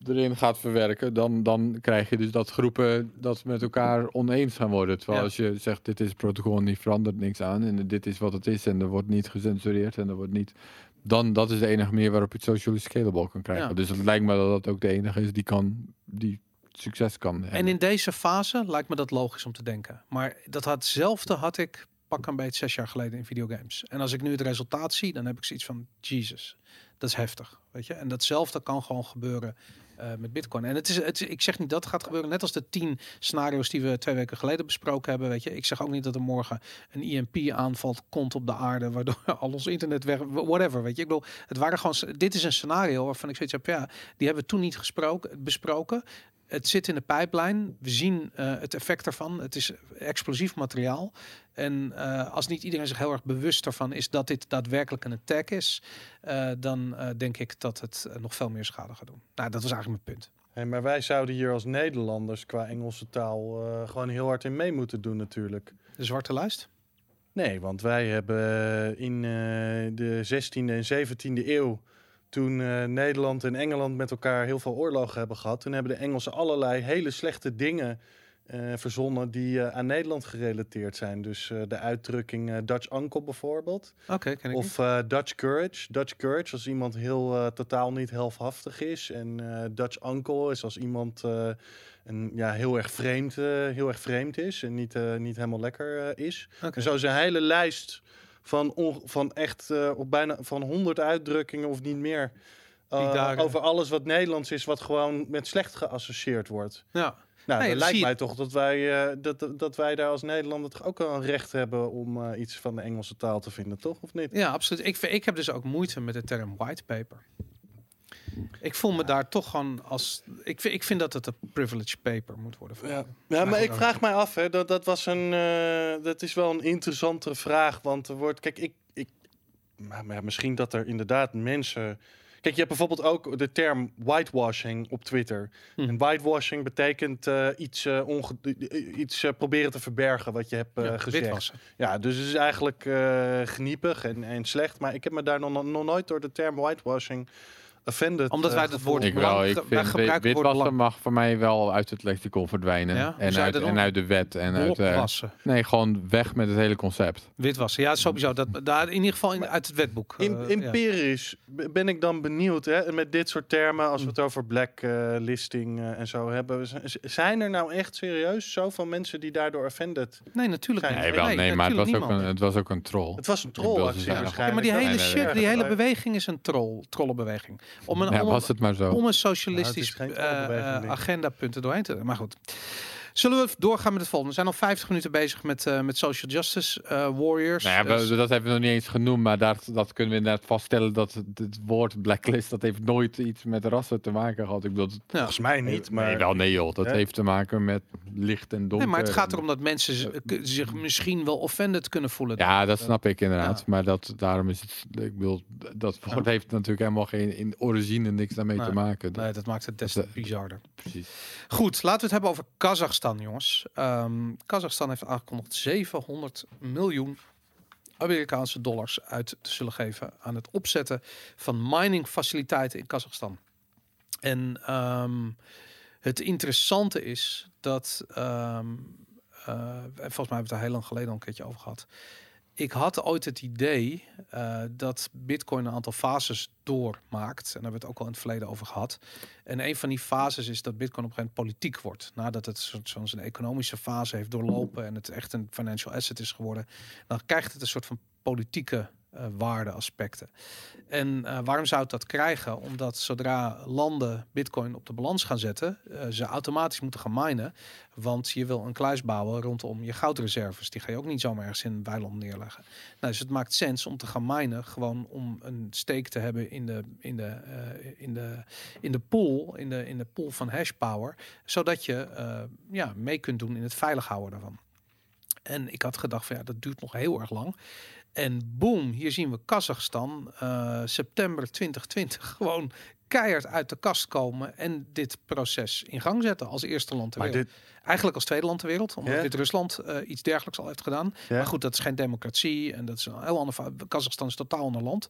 erin gaat verwerken, dan, dan krijg je dus dat groepen dat met elkaar oneens gaan worden. Terwijl Ja. als je zegt, dit is protocol en die verandert niks aan en dit is wat het is en er wordt niet gecensureerd en er wordt niet... Dan, dat is de enige manier waarop je het socially scalable kan krijgen. Ja. Dus het lijkt me dat dat ook de enige is die kan, die succes kan hebben. En in deze fase lijkt me dat logisch om te denken. Maar dat had hetzelfde had ik pak een beetje zes jaar geleden in videogames. En als ik nu het resultaat zie, dan heb ik zoiets van Jesus, dat is heftig, weet je. En datzelfde kan gewoon gebeuren eh, met Bitcoin. En het is, het ik zeg niet dat gaat gebeuren, net als de tien scenario's die we twee weken geleden besproken hebben, weet je. Ik zeg ook niet dat er morgen een IMP-aanval komt op de aarde, waardoor al ons internet weg, whatever, weet je. Ik bedoel, het waren gewoon, dit is een scenario waarvan ik zoiets heb, ja, die hebben we toen niet gesproken, besproken. Het zit in de pijplijn. We zien eh, het effect ervan. Het is explosief materiaal. En eh, als niet iedereen zich heel erg bewust ervan is dat dit daadwerkelijk een attack is, eh, dan denk ik dat het nog veel meer schade gaat doen. Nou, dat was eigenlijk mijn punt. Hey, maar wij zouden hier als Nederlanders qua Engelse taal gewoon heel hard in mee moeten doen natuurlijk. De zwarte lijst. Nee, want wij hebben in de 16e en 17e eeuw, toen eh, Nederland en Engeland met elkaar heel veel oorlogen hebben gehad, toen hebben de Engelsen allerlei hele slechte dingen eh, verzonnen die eh, aan Nederland gerelateerd zijn. Dus de uitdrukking Dutch uncle bijvoorbeeld. Oké, ken ik Of Dutch courage. Dutch courage als iemand heel totaal niet helfhaftig is. En Dutch uncle is als iemand een, ja, heel, erg vreemd, heel erg vreemd is en niet, niet helemaal lekker is. En zo is een hele lijst van, on- van echt eh, op bijna van 100 uitdrukkingen of niet meer eh, over alles wat Nederlands is, wat gewoon met slecht geassocieerd wordt. Ja. Nou, Nee, dat lijkt mij toch dat wij, eh, dat, dat- wij daar als Nederlander toch ook wel een recht hebben om iets van de Engelse taal te vinden, toch? Of niet? Ja, absoluut. Ik, ik heb dus ook moeite met de term white paper. Ik voel me daar toch gewoon als... Ik vind, ik vind dat het een privilege paper moet worden. Ja, ja Maar ik vraag mij af, hè, dat, dat, was een, eh, dat is wel een interessantere vraag. Want er wordt, kijk, ik, ik, maar, misschien dat er inderdaad mensen. Kijk, je hebt bijvoorbeeld ook de term whitewashing op Twitter. Hm. En whitewashing betekent eh, iets, eh, onge- iets proberen te verbergen wat je hebt Ja, gezegd. witwassen. Ja, dus het is eigenlijk eh, geniepig en, en slecht. Maar ik heb me daar nog, nog nooit door de term whitewashing offended Omdat eh, wij het woord Ik wel. belang- Ik wij vind gebruiken witwassen mag voor mij wel uit het lexicon verdwijnen. Ja? En, uit, en uit de wet. En uit, eh, Opwassen. nee, gewoon weg met het hele concept. Witwassen. Ja, sowieso. Dat, daar in ieder geval in, uit het wetboek. In, eh, ja. empirisch ben ik dan benieuwd, hè, met dit soort termen, als we het over blacklisting eh en zo hebben, zijn er nou echt serieus zoveel mensen die daardoor offended? Nee, natuurlijk Zijn- niet. Nee, wel, nee, maar het was, ook een, het was ook een troll. Het was een nog- Ja, maar die hele nee, nee, shit, nee. die hele beweging is een troll, trollenbeweging. Om een, Ja, om, was het maar zo. om een Nou, socialistisch denk ik. agendapunten doorheen te... Maar goed. Zullen we doorgaan met het volgende? We zijn al 50 minuten bezig met, eh, met social justice eh, warriors. Nou ja, we- Dus- dat hebben we nog niet eens genoemd, maar daar, dat kunnen we inderdaad vaststellen dat het, het woord blacklist, dat heeft nooit iets met rassen te maken gehad. Ik bedoel, dat- ja. Volgens mij niet, maar nee, wel nee joh, dat heeft te maken met licht en donker. Nee, maar het gaat erom dat mensen zich misschien wel offended kunnen voelen. Ja, dat snap ik inderdaad. Ja. Maar dat, daarom is het, ik bedoel, dat woord heeft natuurlijk helemaal geen in origine niks daarmee Nee. te maken. Nee, dat maakt het des te bizarder. Precies. Goed, laten we het hebben over Kazachstan, jongens. Ehm Kazachstan heeft aangekondigd 700 miljoen Amerikaanse dollars uit te zullen geven aan het opzetten van miningfaciliteiten in Kazachstan. En ehm, het interessante is dat, en volgens mij hebben we het daar heel lang geleden al een keertje over gehad. Ik had ooit het idee eh, dat Bitcoin een aantal fases doormaakt. En daar hebben we het ook al in het verleden over gehad. En een van die fases is dat Bitcoin op een gegeven moment politiek wordt. Nadat het zo- zo'n zijn economische fase heeft doorlopen en het echt een financial asset is geworden, dan krijgt het een soort van politieke eh waardeaspecten. En eh, waarom zou het dat krijgen? Omdat zodra landen Bitcoin op de balans gaan zetten, eh, ze automatisch moeten gaan minen. Want je wil een kluis bouwen rondom je goudreserves. Die ga je ook niet zomaar ergens in een weiland neerleggen. Nou, dus het maakt sens om te gaan minen, gewoon om een steek te hebben in de, in de, in de, in de pool, in de, in de pool van hash power, zodat je ja, mee kunt doen in het veilig houden daarvan. En ik had gedacht van ja, dat duurt nog heel erg lang. En boom, hier zien we Kazachstan eh, september 2020 gewoon keihard uit de kast komen en dit proces in gang zetten als eerste land ter Maar wereld. dit, Eigenlijk als tweede land ter wereld, omdat Ja. Wit-Rusland eh, iets dergelijks al heeft gedaan. Maar goed, dat is geen democratie en dat is een heel ander. Kazachstan is totaal ander land.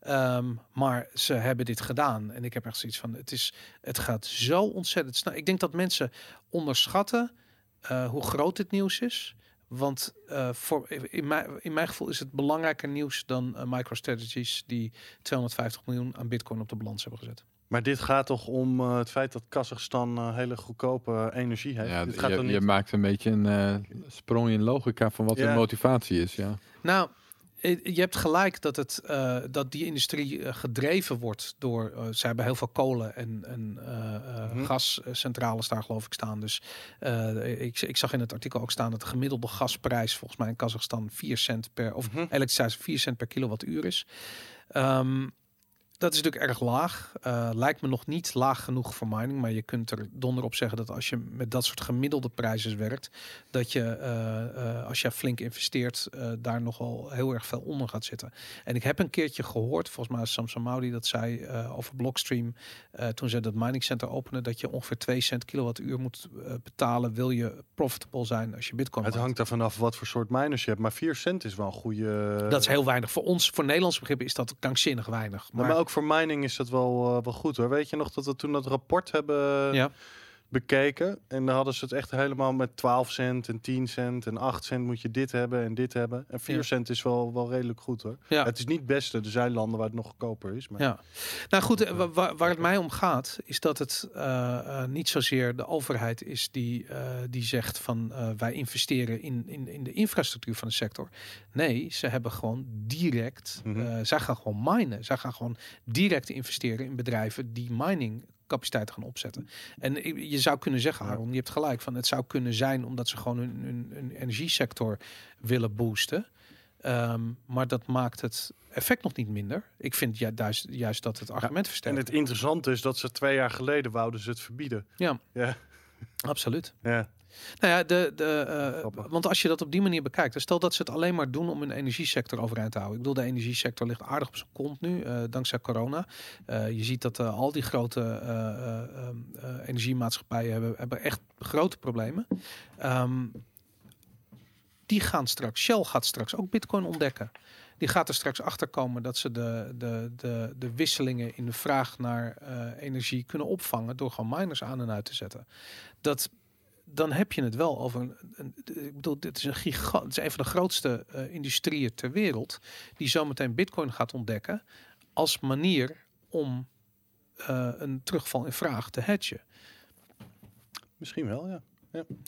Ehm, maar ze hebben dit gedaan en ik heb echt zoiets van: het is, het gaat zo ontzettend snel. Ik denk dat mensen onderschatten eh, hoe groot dit nieuws is. Want eh, voor, in, mijn, in mijn gevoel is het belangrijker nieuws dan eh, MicroStrategies die 250 miljoen aan Bitcoin op de balans hebben gezet. maar dit gaat toch om eh, het feit dat Kazachstan eh, hele goedkope energie heeft. Ja, dit gaat je, toch je niet... maakt een beetje een eh, sprong in logica van wat Ja. de motivatie is. Ja. Nou, je hebt gelijk dat, het, eh, dat die industrie eh, gedreven wordt door. eh, ze hebben heel veel kolen en, en eh, eh, Mhm. gascentrales daar, geloof ik, staan. Dus eh, ik, ik zag in het artikel ook staan dat de gemiddelde gasprijs volgens mij in Kazachstan 4 cent per. of Mhm. elektriciteit 4 cent per kilowattuur is. Ehm, dat is natuurlijk erg laag. Eh, lijkt me nog niet laag genoeg voor mining. Maar je kunt er donder op zeggen dat als je met dat soort gemiddelde prijzen werkt, dat je eh, eh, als je flink investeert, daar nogal heel erg veel onder gaat zitten. En ik heb een keertje gehoord, volgens mij Samsung Maudi dat zei eh, over Blockstream, toen ze dat mining center openen, dat je ongeveer 2 cent kilowattuur moet betalen, wil je profitable zijn als je bitcoin Het hangt er vanaf wat voor soort miners je hebt. Maar 4 cent is wel een goede... Dat is heel weinig. Voor ons, voor Nederlands begrippen, is dat krankzinnig weinig. Maar, maar ook voor mining is dat wel, eh, wel goed hoor. Weet je nog dat we toen dat rapport hebben Ja. Bekeken. En dan hadden ze het echt helemaal met 12 cent en 10 cent en 8 cent moet je dit hebben en dit hebben. En 4 Ja. cent is wel, wel redelijk goed hoor. Ja. Het is niet het beste. Er zijn landen waar het nog goedkoper is. Maar Ja, nou goed, eh, wa- wa- waar het mij om gaat, is dat het eh, eh, niet zozeer de overheid is die, eh, die zegt van eh, wij investeren in, in, in de infrastructuur van de sector. Nee, ze hebben gewoon direct, eh, zij gaan gewoon minen. Zij gaan gewoon direct investeren in bedrijven die mining capaciteiten gaan opzetten. En je zou kunnen zeggen, Ja. Aaron, je hebt gelijk van het zou kunnen zijn omdat ze gewoon hun, hun, hun energiesector willen boosten. Ehm, maar dat maakt het effect nog niet minder. Ik vind ja, juist, juist dat het argument en versterkt. het interessante is dat ze twee jaar geleden wouden ze het verbieden. Ja. Ja. Absoluut. Ja. Nou ja, de, de, eh, want als je dat op die manier bekijkt, dan stel dat ze het alleen maar doen om hun energiesector overeind te houden. Ik bedoel, de energiesector ligt aardig op zijn kont nu, eh, dankzij corona. Eh, je ziet dat al die grote eh, eh, ehm, eh, energiemaatschappijen hebben, hebben echt grote problemen. Ehm, die gaan straks, Shell gaat straks ook Bitcoin ontdekken. Die gaat er straks achter komen dat ze de, de, de, de wisselingen in de vraag naar energie kunnen opvangen door gewoon miners aan en uit te zetten. Dat, dan heb je het wel over een, een- ik bedoel, dit is een gigant, het is een van de grootste eh, industrieën ter wereld die zometeen Bitcoin gaat ontdekken als manier om eh, een terugval in vraag te hedgen. Misschien wel, ja.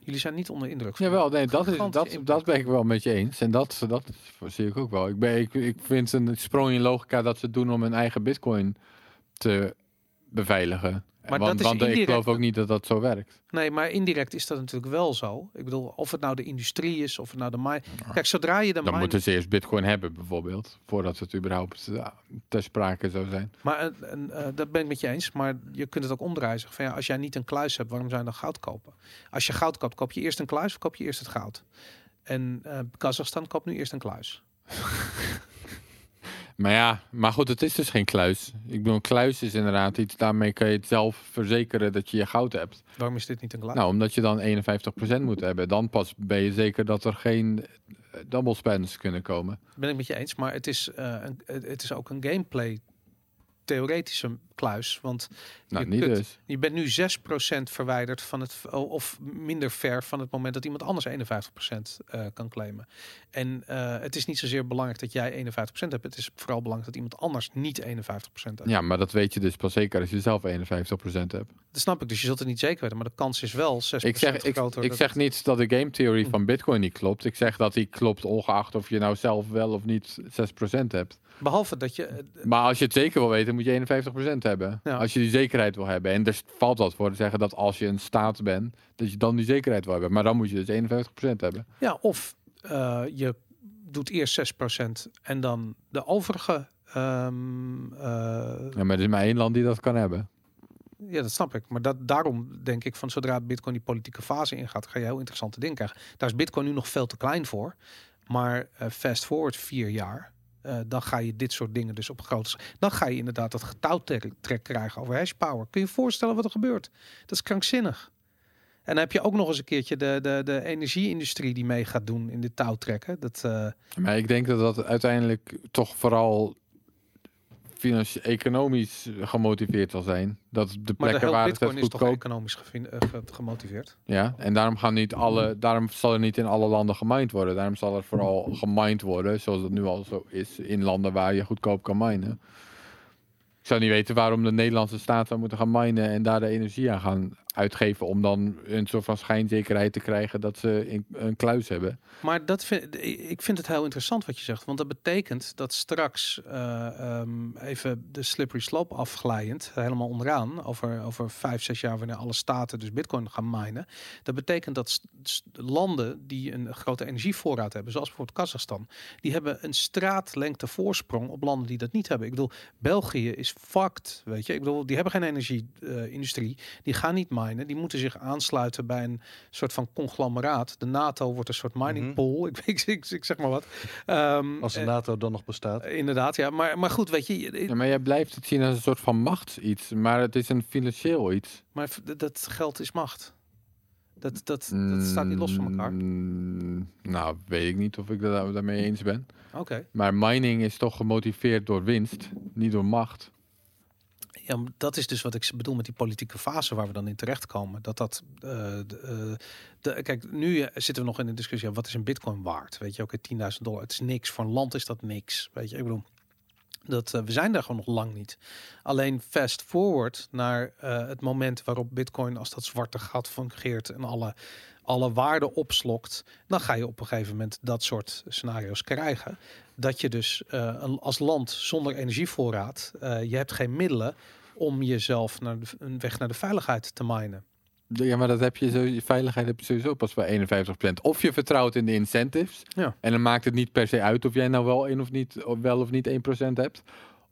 Jullie zijn niet onder indruk. van- Jawel, nee, dat, is, dat, dat ben ik wel met je eens. En dat, dat zie ik ook wel. Ik, ben, ik, ik vind het een sprong in logica dat ze het doen om hun eigen bitcoin te beveiligen. Maar want dat is want ik geloof ook niet dat dat zo werkt. Nee, maar indirect is dat natuurlijk wel zo. Ik bedoel, of het nou de industrie is, of het nou de mine. Kijk, zodra je de Dan mine... moeten ze eerst bitcoin hebben bijvoorbeeld. Voordat het überhaupt ja, ter sprake zou zijn. Maar eh, en, eh, dat ben ik met je eens. Maar je kunt het ook omdraaien. Van, ja, als jij niet een kluis hebt, waarom zou je dan goud kopen? Als je goud koopt, koop je eerst een kluis of koop je eerst het goud? En eh Kazachstan koopt nu eerst een kluis. Maar ja, maar goed, het is dus geen kluis. Ik bedoel, een kluis is inderdaad iets, daarmee kan je het zelf verzekeren dat je je goud hebt. Waarom is dit niet een kluis? Nou, omdat je dan 51% moet hebben. Dan pas ben je zeker dat er geen eh, double spends kunnen komen. ben ik met je eens. Maar het is, eh, een, het het is ook een gameplay theoretische kluis. Want Nou, Je niet kunt- dus. je bent nu 6% verwijderd van het, of minder ver van het moment dat iemand anders 51% eh, kan claimen. En eh, het is niet zozeer belangrijk dat jij 51% hebt. Het is vooral belangrijk dat iemand anders niet 51% heeft. Ja, maar dat weet je dus pas zeker als je zelf 51% hebt. Dat snap ik. Dus je zult het niet zeker weten. Maar de kans is wel 6% Ik zeg, ik, groter. ik zeg niet dat de game theory van Bitcoin niet klopt. Ik zeg dat die klopt ongeacht of je nou zelf wel of niet 6% hebt. Behalve dat je... eh, Maar als je het zeker wil weten, moet je 51% hebben. Ja. Als je die zekerheid wil hebben. En er valt wat voor te zeggen dat als je een staat bent, dat je dan die zekerheid wil hebben. Maar dan moet je dus 51% hebben. Ja, of eh, je doet eerst 6% en dan de overige... ehm, eh, Ja, maar er is maar één land die dat kan hebben. Ja, dat snap ik. Maar dat, daarom denk ik van zodra Bitcoin die politieke fase ingaat, ga je heel interessante dingen krijgen. Daar is Bitcoin nu nog veel te klein voor. Maar fast forward vier jaar, eh, dan ga je dit soort dingen dus op grote. Dan ga je inderdaad dat getouwtrek krijgen over hash power. Kun je je voorstellen wat er gebeurt? Dat is krankzinnig. En dan heb je ook nog eens een keertje de, de, de energieindustrie die mee gaat doen in dit touwtrekken. Dat, eh, Maar ik denk dat dat uiteindelijk toch vooral financi- economisch gemotiveerd zal zijn. Dat de plekken waar het Bitcoin is toch goedkoop... economisch gevin- eh, ge- gemotiveerd? Ja, en daarom gaan niet alle, daarom zal er niet in alle landen gemined worden. Daarom zal er vooral gemined worden, zoals het nu al zo is, in landen waar je goedkoop kan minen. Ik zou niet weten waarom de Nederlandse staat zou moeten gaan minen en daar de energie aan gaan uitgeven om dan een soort van schijnzekerheid te krijgen dat ze een kluis hebben. Maar dat vind, ik vind het heel interessant wat je zegt. Want dat betekent dat straks uh, um, even de slippery slope afglijend, helemaal onderaan, over, over vijf, zes jaar, wanneer alle staten dus bitcoin gaan minen. Dat betekent dat landen die een grote energievoorraad hebben, zoals bijvoorbeeld Kazachstan, die hebben een straatlengte voorsprong op landen die dat niet hebben. Ik bedoel, België is fucked, weet je. Ik bedoel, die hebben geen energie-industrie. Uh, die gaan niet minen. Die moeten zich aansluiten bij een soort van conglomeraat. De NATO wordt een soort mining Mhm. pool. Ik, ik, ik, ik zeg maar wat. Um, Als de NATO dan nog bestaat. inderdaad, ja. Maar, maar goed, weet je. Ja, maar jij blijft het zien als een soort van machts-iets, maar het is een financieel iets. Maar dat geld is macht. Dat, dat, dat staat niet los van elkaar. Mm, nou, weet ik niet of ik daarmee eens ben. Oké. Okay. Maar mining is toch gemotiveerd door winst, niet door macht. Ja, dat is dus wat ik bedoel met die politieke fase waar we dan in terechtkomen. Dat dat. eh, eh, kijk, nu eh, zitten we nog in de discussie. ja, wat is een bitcoin waard? Weet je, oké, 10.000 dollar. Het is niks. Voor een land is dat niks. Weet je, ik bedoel. Dat, we zijn daar gewoon nog lang niet. Alleen fast forward naar het moment waarop Bitcoin als dat zwarte gat fungeert en alle, alle waarde opslokt, dan ga je op een gegeven moment dat soort scenario's krijgen. Dat je dus eh, als land zonder energievoorraad, eh, je hebt geen middelen om jezelf naar de, een weg naar de veiligheid te minen. Ja, maar dat heb je zo, je veiligheid heb je sowieso pas bij 51%. Of je vertrouwt in de incentives. Ja. En dan maakt het niet per se uit of jij nou wel, een of niet, wel of niet 1% hebt.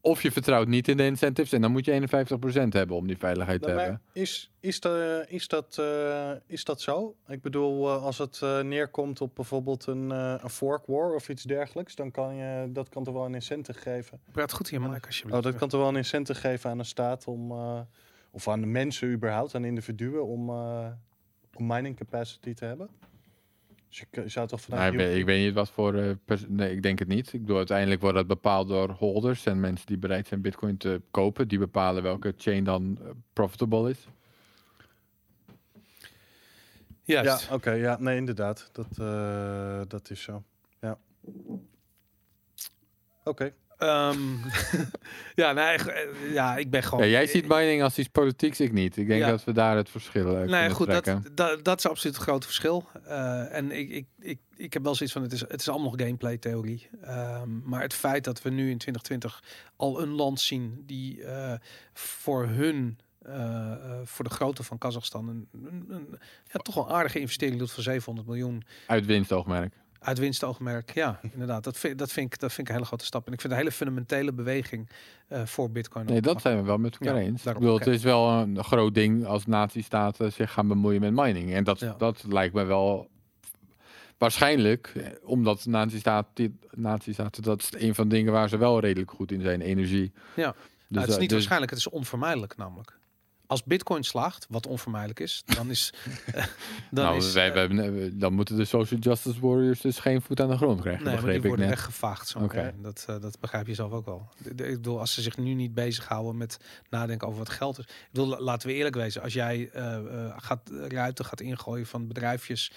Of je vertrouwt niet in de incentives en dan moet je 51% hebben om die veiligheid te Nou, maar hebben. is, is, de, is, dat, eh, is dat zo? Ik bedoel, eh, als het eh, neerkomt op bijvoorbeeld een, eh, een fork war of iets dergelijks, dan kan je dat kan toch wel een incentive geven. Praat goed je mic alsjeblieft. Oh, dat kan toch wel een incentive geven aan een staat om, eh, of aan de mensen überhaupt, aan individuen om, eh, om mining capacity te hebben. Dus je, k- je zou toch vanuit Nou, ik, weet, ik weet niet wat voor. eh, pers- nee, ik denk het niet. Ik bedoel, uiteindelijk wordt dat bepaald door holders en mensen die bereid zijn Bitcoin te kopen. Die bepalen welke chain dan eh, profitable is. Ja, Juist. oké, ja, nee, inderdaad. Dat, eh, dat is zo. Ja. Oké. Ehm, ja, nee, eh, ja, ik ben gewoon. Ja, jij ziet mining als iets politieks, ik niet. Ik denk Ja. dat we daar het verschil uh, Nee, kunnen goed, dat, dat, dat is absoluut het grote verschil. Eh, en ik, ik, ik, ik heb wel zoiets van, het is, het is allemaal nog gameplay-theorie. Ehm, maar het feit dat we nu in 2020 al een land zien die eh, voor hun, eh, eh, voor de grootte van Kazachstan, een, een, een- ja, toch wel een aardige investering doet van 700 miljoen Uit winstoogmerk. Uit winstoogmerk. Ja, inderdaad. Dat vind, dat, vind ik, dat vind ik een hele grote stap. En ik vind het een hele fundamentele beweging eh, voor Bitcoin. Nee, dat zijn we wel met elkaar Ja, eens. Ik daarom, bedoel, oké. het is wel een groot ding als nazistaten zich gaan bemoeien met mining. En dat, Ja. dat lijkt me wel waarschijnlijk, eh, omdat nazistaten, nazistaten, dat is een van de dingen waar ze wel redelijk goed in zijn, energie. Ja. Dus, Nou, het is niet dus- waarschijnlijk, het is onvermijdelijk namelijk. Als Bitcoin slaagt, wat onvermijdelijk is, dan is. eh, dan, nou, is wij, eh, wij hebben- dan moeten de social justice warriors dus geen voet aan de grond krijgen, nee, die worden net. weggevaagd. Zo dat, eh, dat begrijp je zelf ook wel. Ik bedoel, als ze zich nu niet bezighouden met nadenken over wat geld is. Ik bedoel, la- laten we eerlijk wezen. Als jij gaat, ruiten gaat ingooien van bedrijfjes.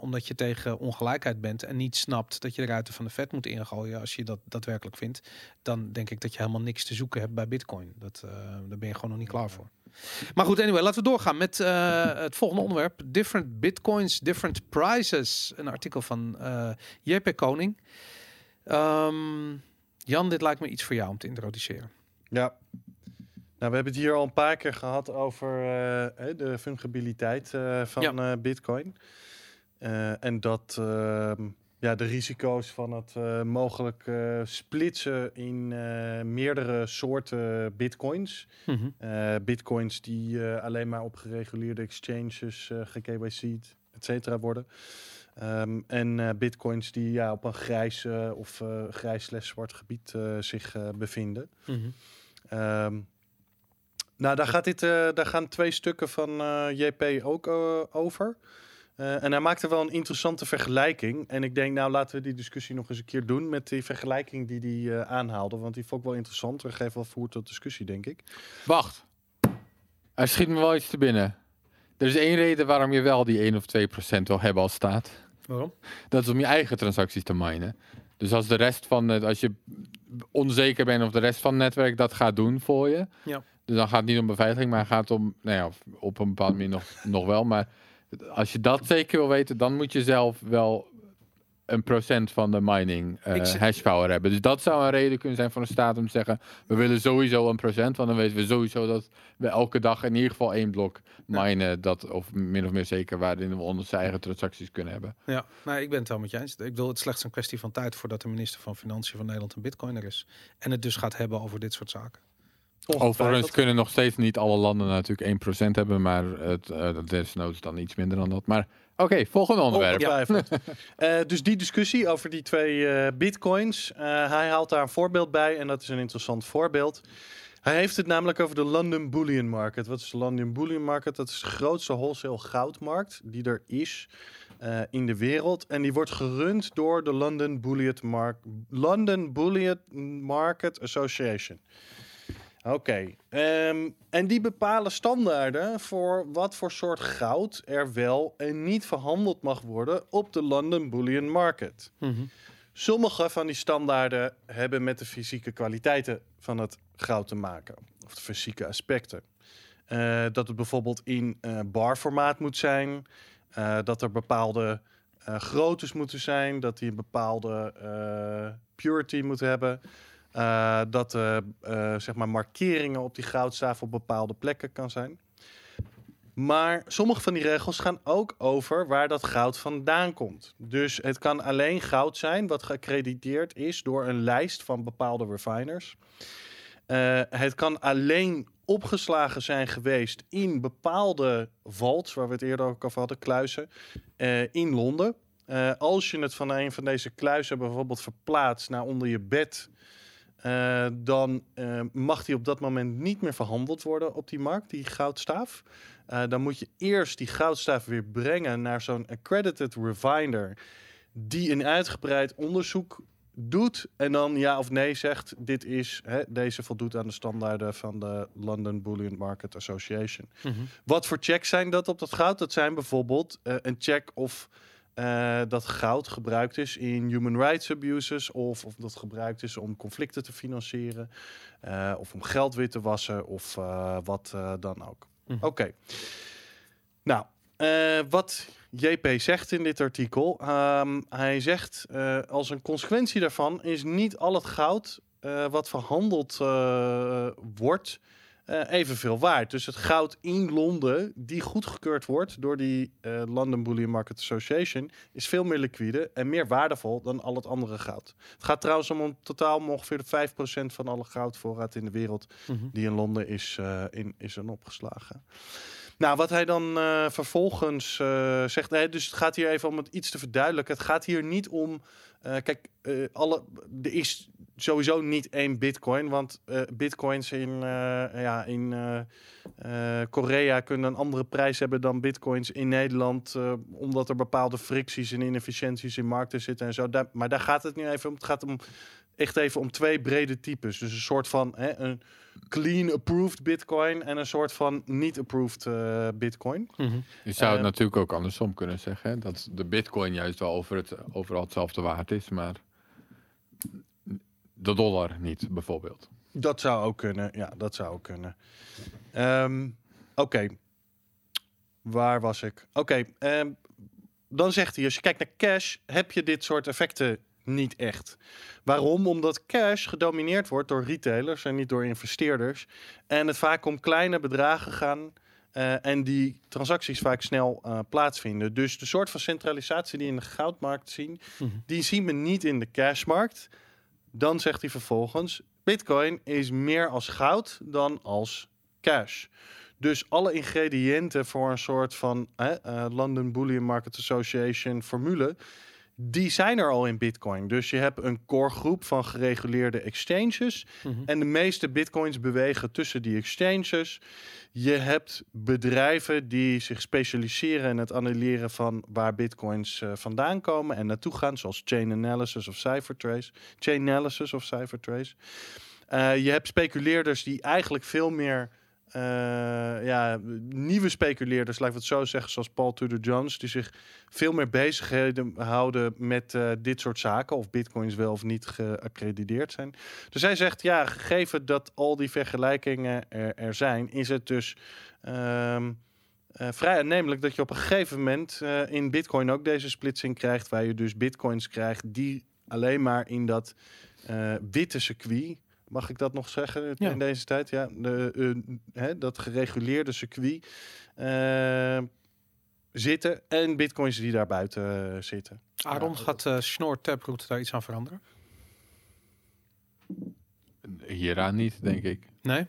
omdat je tegen ongelijkheid bent. en niet snapt dat je de ruiten van de vet moet ingooien. als je dat daadwerkelijk vindt. dan denk ik dat je helemaal niks te zoeken hebt bij Bitcoin. Dat, daar ben je gewoon nog niet klaar voor. Maar goed, anyway, laten we doorgaan met eh, het volgende onderwerp. Different bitcoins, different prices. Een artikel van eh JP Koning. Ehm, Jan, dit lijkt me iets voor jou om te introduceren. Ja. Nou, we hebben het hier al een paar keer gehad over eh, de fungibiliteit van Ja. Bitcoin. En dat ehm, ja, de risico's van het eh, mogelijk eh, splitsen in eh, meerdere soorten Bitcoins. Eh, bitcoins die alleen maar op gereguleerde exchanges uh, ge-KYC'd, et cetera, worden. Ehm, en bitcoins die ja, op een grijs of grijs slash zwart gebied zich bevinden. Mhm. Ehm, nou, daar, gaat dit, daar gaan twee stukken van JP ook over. Eh, en hij maakte wel een interessante vergelijking. En ik denk, nou laten we die discussie nog eens een keer doen met die vergelijking die hij eh, aanhaalde. Want die vond ik wel interessant. We geven wel voer tot discussie, denk ik. Wacht. Er schiet me wel iets te binnen. Er is één reden waarom je wel die 1 of 2 procent wil hebben als staat. Waarom? Dat is om je eigen transacties te minen. Dus als de rest van het, als je onzeker bent of de rest van het netwerk dat gaat doen voor je. Ja. Dus dan gaat het niet om beveiliging, maar gaat om, nou ja, op een bepaalde manier nog, nog wel. Maar als je dat zeker wil weten, dan moet je zelf wel een procent van de mining eh Ik zeg- hash power hebben. Dus dat zou een reden kunnen zijn voor een staat om te zeggen, we willen sowieso een procent, want dan weten we sowieso dat we elke dag in ieder geval één blok minen, dat, of min of meer zeker, waarin we onze eigen transacties kunnen hebben. Ja, nou, ik ben het wel met je eens. Ik bedoel, het is slechts een kwestie van tijd voordat de minister van Financiën van Nederland een bitcoiner is. En het dus gaat hebben over dit soort zaken. Overigens kunnen nog steeds niet alle landen natuurlijk 1% hebben, maar het uh, desnoods dan iets minder dan dat. Maar oké, volgende onderwerp. Ongetwijfeld. Eh, dus die discussie over die twee eh, bitcoins. hij haalt daar een voorbeeld bij en dat is een interessant voorbeeld. Hij heeft het namelijk over de London Bullion Market. Wat is de London Bullion Market? Dat is de grootste wholesale goudmarkt die er is uh, in de wereld. En die wordt gerund door de London Bullion, Mar London Bullion Market Association. Oké. ehm, en die bepalen standaarden voor wat voor soort goud er wel en niet verhandeld mag worden op de London Bullion Market. Mhm. Sommige van die standaarden hebben met de fysieke kwaliteiten van het goud te maken. Of de fysieke aspecten. Eh, dat het bijvoorbeeld in eh, barformaat moet zijn. eh, dat er bepaalde groottes moeten zijn. Dat die een bepaalde purity moeten hebben. Eh, dat de eh, zeg maar markeringen op die goudstaaf op bepaalde plekken kan zijn. Maar sommige van die regels gaan ook over waar dat goud vandaan komt. Dus het kan alleen goud zijn wat geaccrediteerd is door een lijst van bepaalde refiners. Eh, het kan alleen opgeslagen zijn geweest in bepaalde vaults, waar we het eerder ook over hadden, kluizen, in Londen. Als je het van een van deze kluizen bijvoorbeeld verplaatst naar onder je bed, eh, dan eh, mag die op dat moment niet meer verhandeld worden op die markt, die goudstaaf. Eh, dan moet je eerst die goudstaaf weer brengen naar zo'n accredited refiner, die een uitgebreid onderzoek doet en dan ja of nee zegt: dit is, hè, deze voldoet aan de standaarden van de London Bullion Market Association. Mhm. Wat voor checks zijn dat op dat goud? Dat zijn bijvoorbeeld een check of eh, dat goud gebruikt is in human rights abuses of of dat gebruikt is om conflicten te financieren eh, of om geld wit te wassen of eh, wat dan ook. Mhm. Oké. Nou, wat JP zegt in dit artikel, ehm, hij zegt als een consequentie daarvan is niet al het goud wat verhandeld wordt eh, evenveel waard. Dus het goud in Londen, die goedgekeurd wordt door die eh, London Bullion Market Association, is veel meer liquide en meer waardevol dan al het andere goud. Het gaat trouwens om een totaal om ongeveer de 5% van alle goudvoorraad in de wereld Mhm. die in Londen is, eh, in, is opgeslagen. Nou, wat hij dan eh, vervolgens eh, zegt, dus het gaat hier even om het iets te verduidelijken. Het gaat hier niet om, eh, kijk, alle, er is sowieso niet één bitcoin, want bitcoins in, ja, in Korea kunnen een andere prijs hebben dan bitcoins in Nederland, omdat er bepaalde fricties en inefficiënties in markten zitten en zo. Maar daar gaat het nu even om. Het gaat om echt even om twee brede types. Dus een soort van hè, een clean approved bitcoin en een soort van niet approved eh, bitcoin. Mhm. Je zou het natuurlijk ook andersom kunnen zeggen. Hè? Dat de bitcoin juist wel over het, overal hetzelfde waard is, maar de dollar niet, bijvoorbeeld. Dat zou ook kunnen. Ja, dat zou ook kunnen. Ehm, Oké. Waar was ik? Oké. ehm, dan zegt hij, als je kijkt naar cash, heb je dit soort effecten niet echt. Waarom? Omdat cash gedomineerd wordt door retailers en niet door investeerders. En het vaak om kleine bedragen gaan. eh, en die transacties vaak snel eh, plaatsvinden. Dus de soort van centralisatie die in de goudmarkt zien, Mhm. die zien we niet in de cashmarkt. Dan zegt hij vervolgens: Bitcoin is meer als goud dan als cash. Dus alle ingrediënten voor een soort van eh, London Bullion Market Association formule, die zijn er al in Bitcoin. Dus je hebt een core groep van gereguleerde exchanges. Mhm. En de meeste bitcoins bewegen tussen die exchanges. Je hebt bedrijven die zich specialiseren in het annuleren van waar bitcoins eh, vandaan komen en naartoe gaan, zoals Chain Analysis of Cyphertrace. Chain Analysis of Cyphertrace. Eh, je hebt speculeerders die eigenlijk veel meer eh, ja, nieuwe speculeerders, laten we het zo zeggen, zoals Paul Tudor Jones, die zich veel meer bezigheden houden met eh, dit soort zaken, of bitcoins wel of niet geaccrediteerd zijn. Dus hij zegt, ja, gegeven dat al die vergelijkingen er, er zijn, is het dus ehm, eh, vrij aannemelijk dat je op een gegeven moment in bitcoin ook deze splitsing krijgt, waar je dus bitcoins krijgt die alleen maar in dat witte circuit, mag ik dat nog zeggen Ja. in deze tijd? Ja, de, eh, hè, dat gereguleerde circuit eh, zitten en bitcoins die daar buiten eh, zitten. Aaron, Ja, gaat uh, Snor Taproot daar iets aan veranderen? Hieraan niet, denk ik. Nee?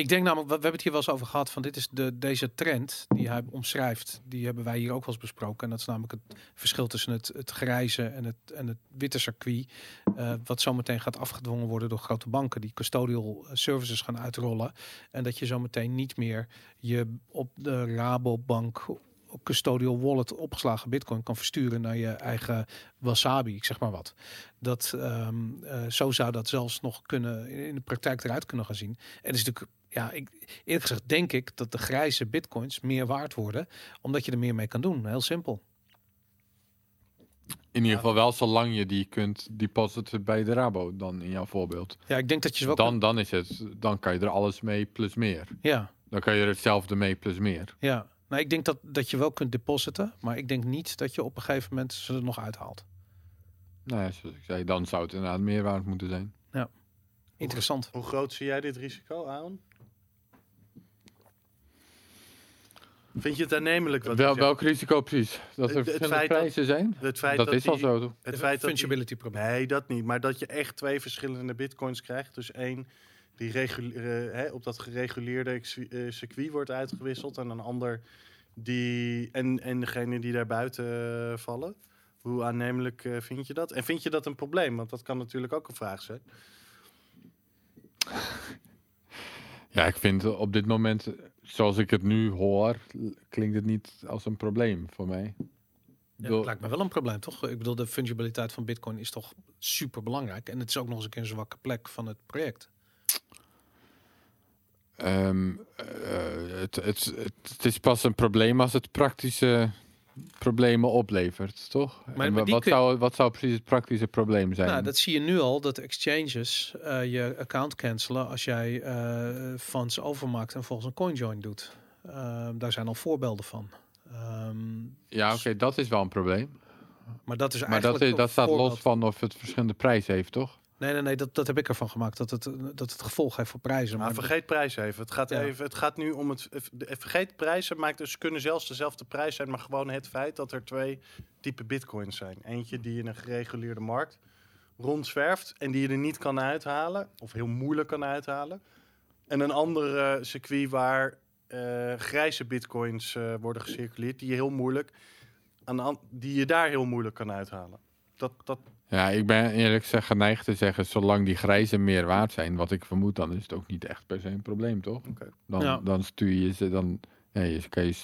Ik denk namelijk, we hebben het hier wel eens over gehad, van dit is de, deze trend die hij omschrijft. Die hebben wij hier ook wel eens besproken. En dat is namelijk het verschil tussen het, het grijze en het, en het witte circuit. eh, wat zometeen gaat afgedwongen worden door grote banken die custodial services gaan uitrollen. En dat je zometeen niet meer je op de Rabobank custodial wallet opgeslagen bitcoin kan versturen naar je eigen wasabi, ik zeg maar wat. Dat, ehm, eh, zo zou dat zelfs nog kunnen in de praktijk eruit kunnen gaan zien. En is natuurlijk, ja, ik, eerlijk gezegd denk ik dat de grijze bitcoins meer waard worden, omdat je er meer mee kan doen. Heel simpel. In ieder geval wel zolang je die kunt depositen bij de Rabo, dan in jouw voorbeeld. Ja, ik denk dat je ze wel Dan, dan is het, dan kan je er alles mee plus meer. Ja, Dan kan je er hetzelfde mee plus meer. ja. Nou, ik denk dat, dat je wel kunt depositen, maar ik denk niet dat je op een gegeven moment ze er nog uithaalt. Nou ja, zoals ik zei, dan zou het inderdaad meer waard moeten zijn. Interessant. Hoe groot zie jij dit risico aan? Vind je het aannemelijk? Wat Wel, welk risico precies? Dat Het- er het verschillende feit dat- prijzen zijn? Het feit Dat dat is al zo. Het De feit dat die- fungibility probleem. Nee, dat niet. Maar dat je echt twee verschillende bitcoins krijgt. Dus één die regule- eh, hè, op dat gereguleerde eh, circuit wordt uitgewisseld. En een ander die. En, en degene die daar buiten eh, vallen. Hoe aannemelijk vind je dat? En vind je dat een probleem? Want dat kan natuurlijk ook een vraag zijn. Ja, ik vind op dit moment, zoals ik het nu hoor, klinkt het niet als een probleem voor mij. Ja, dat lijkt me wel een probleem, toch? Ik bedoel, de fungibiliteit van Bitcoin is toch super belangrijk. En het is ook nog eens een keer een zwakke plek van het project. Ehm, eh, het, het, het, het is pas een probleem als het praktische problemen oplevert, toch? maar En wat, kun zou, wat zou precies het praktische probleem zijn? Nou, dat zie je nu al, dat exchanges eh, je account cancelen als jij eh funds overmaakt en volgens een coinjoin doet. Ehm, daar zijn al voorbeelden van. Ehm, ja, oké, dat is wel een probleem. maar dat is Maar eigenlijk dat, is, dat staat los van of het verschillende prijzen heeft, toch? Nee, nee, nee, dat, dat heb ik ervan gemaakt. Dat het, dat het gevolg heeft voor prijzen. Maar Maar vergeet prijs even. Het gaat, Ja. even. het gaat nu om het. de- Vergeet prijzen. Maakt dus kunnen zelfs dezelfde prijs zijn. Maar gewoon het feit dat er twee typen bitcoins zijn. Eentje die in een gereguleerde markt rondzwerft. En die je er niet kan uithalen. Of heel moeilijk kan uithalen. En een andere circuit waar eh, grijze bitcoins eh, worden gecirculeerd. Die je heel moeilijk. Aan die je daar heel moeilijk kan uithalen. Dat, dat, Ja, ik ben eerlijk gezegd geneigd te zeggen, zolang die grijzen meer waard zijn, wat ik vermoed, dan is het ook niet echt per se een probleem, toch? Oké. Dan, Ja. dan stuur je ze, dan ja, je kan je,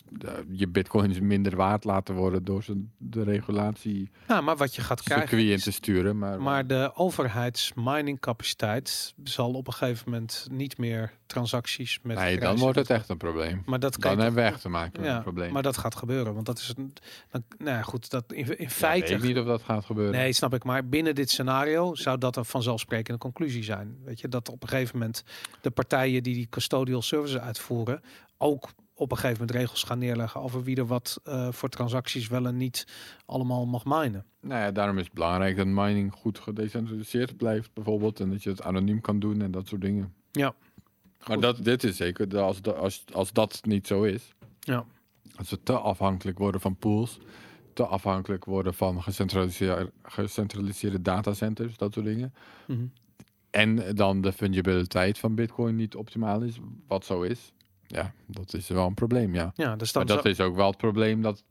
je bitcoins minder waard laten worden door ze de regulatie ja, maar wat je gaat krijgen. in te sturen. Maar, Maar de overheidsminingcapaciteit zal op een gegeven moment niet meer transacties met. nee, dan wordt het echt een probleem. Maar dat kan Dan hebben we echt te maken met ja, een probleem. Maar dat gaat gebeuren, want dat is een. Dan, nou ja, goed, dat in, in Ja, feite. weet ik niet of dat gaat gebeuren. Nee, snap ik. Maar binnen dit scenario zou dat een vanzelfsprekende conclusie zijn. Weet je, dat op een gegeven moment de partijen die die custodial services uitvoeren, ook op een gegeven moment regels gaan neerleggen over wie er wat eh, voor transacties wel en niet allemaal mag minen. Nou ja, daarom is het belangrijk dat mining goed gedecentraliseerd blijft, bijvoorbeeld. En dat je het anoniem kan doen en dat soort dingen. Ja. Maar dat, dit is zeker, als, als, als dat niet zo is, Ja. als we te afhankelijk worden van pools, te afhankelijk worden van gecentraliseerde, gecentraliseerde datacenters, dat soort dingen. Mhm. En dan de fungibiliteit van Bitcoin niet optimaal is, wat zo is. Ja, dat is wel een probleem, ja. Ja, dus Maar dat is ook wel het probleem dat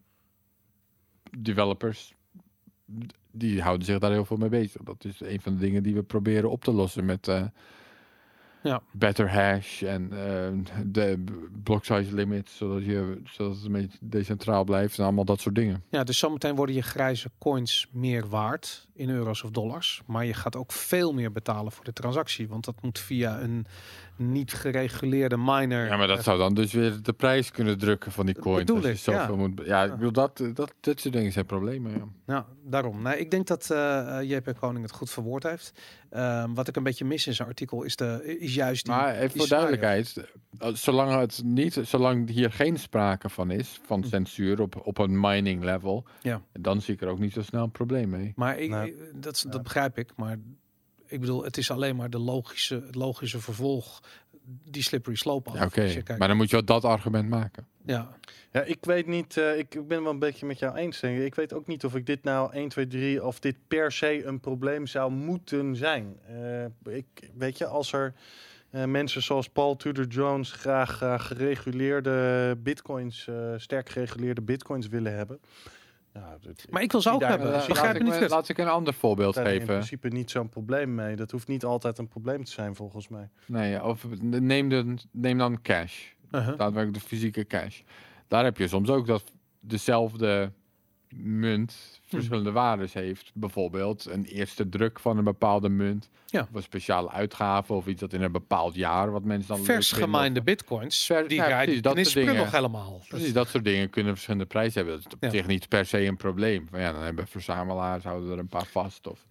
developers, die houden zich daar heel veel mee bezig. Dat is een van de dingen die we proberen op te lossen met eh, Ja. better hash en eh, de block size limits, zodat, je, zodat het een beetje decentraal blijft en allemaal dat soort dingen. Ja, dus zometeen worden je grijze coins meer waard in euro's of dollars. Maar je gaat ook veel meer betalen voor de transactie. Want dat moet via een niet gereguleerde miner. Ja, maar dat zou dan dus weer de prijs kunnen drukken van die coins. bedoel als je ik, zoveel ja. Moet, ja, ik bedoel, dat, dat, dat soort dingen zijn problemen, ja. Nou, daarom. Nee, ik denk dat eh, eh, JP Koning het goed verwoord heeft. Ehm, wat ik een beetje mis in zijn artikel is, de, is juist die... Maar even die voor duidelijkheid, eh, zolang het niet, zolang hier geen sprake van is, van Hm. censuur op, op een mining level, Ja. dan zie ik er ook niet zo snel een probleem mee. Maar ik, Nee. dat, dat begrijp ik. Maar ik bedoel, het is alleen maar de logische, het logische vervolg. Die slippery slope af. Ja, Oké, maar dan moet je wel dat argument maken. ja. Ja, ik weet niet, eh, ik, ik ben wel een beetje met jou eens. denk ik. Ik weet ook niet of ik dit nou 1, 2, 3, of dit per se een probleem zou moeten zijn. Eh, ik, weet je, als er eh, mensen zoals Paul Tudor Jones graag gereguleerde bitcoins, eh, sterk gereguleerde bitcoins willen hebben. Nou, dat, Maar ik wil ze ook daar- hebben. Begrijp ik, niet me- laat ik een ander voorbeeld daar in geven. principe niet zo'n probleem mee. Dat hoeft niet altijd een probleem te zijn, volgens mij. Nee, of neem, de, neem dan cash. Uh-huh. Daadwerkelijk de fysieke cash. Daar heb je soms ook dat dezelfde munt verschillende waardes heeft. Bijvoorbeeld een eerste druk van een bepaalde munt. Ja. Of een speciale uitgave of iets dat in een bepaald jaar wat mensen dan Vers bitcoins, die ja, rijden precies, dat is dingen. nog helemaal. Precies, dat soort dingen kunnen verschillende prijzen hebben. Dat is op Ja. zich niet per se een probleem. Maar ja, dan hebben verzamelaars, houden er een paar vast. Of,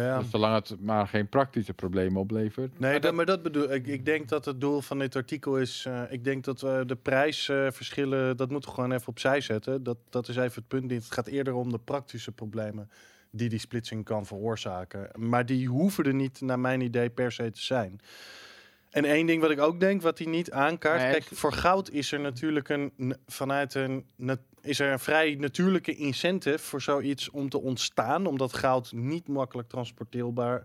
Ja. dus zolang het maar geen praktische problemen oplevert. Nee, Maar dat, dat- maar dat bedoel ik. Ik denk dat het doel van dit artikel is. eh, ik denk dat we de prijsverschillen. dat moeten we gewoon even opzij zetten. Dat, dat is even het punt niet. Het gaat eerder om de praktische problemen. die die splitsing kan veroorzaken. Maar die hoeven er niet, naar mijn idee, per se te zijn. En één ding wat ik ook denk, wat hij niet aankaart. Nee, Kijk, voor goud is er natuurlijk een. vanuit een. is er een vrij natuurlijke incentive voor zoiets om te ontstaan. Omdat goud niet makkelijk transporteerbaar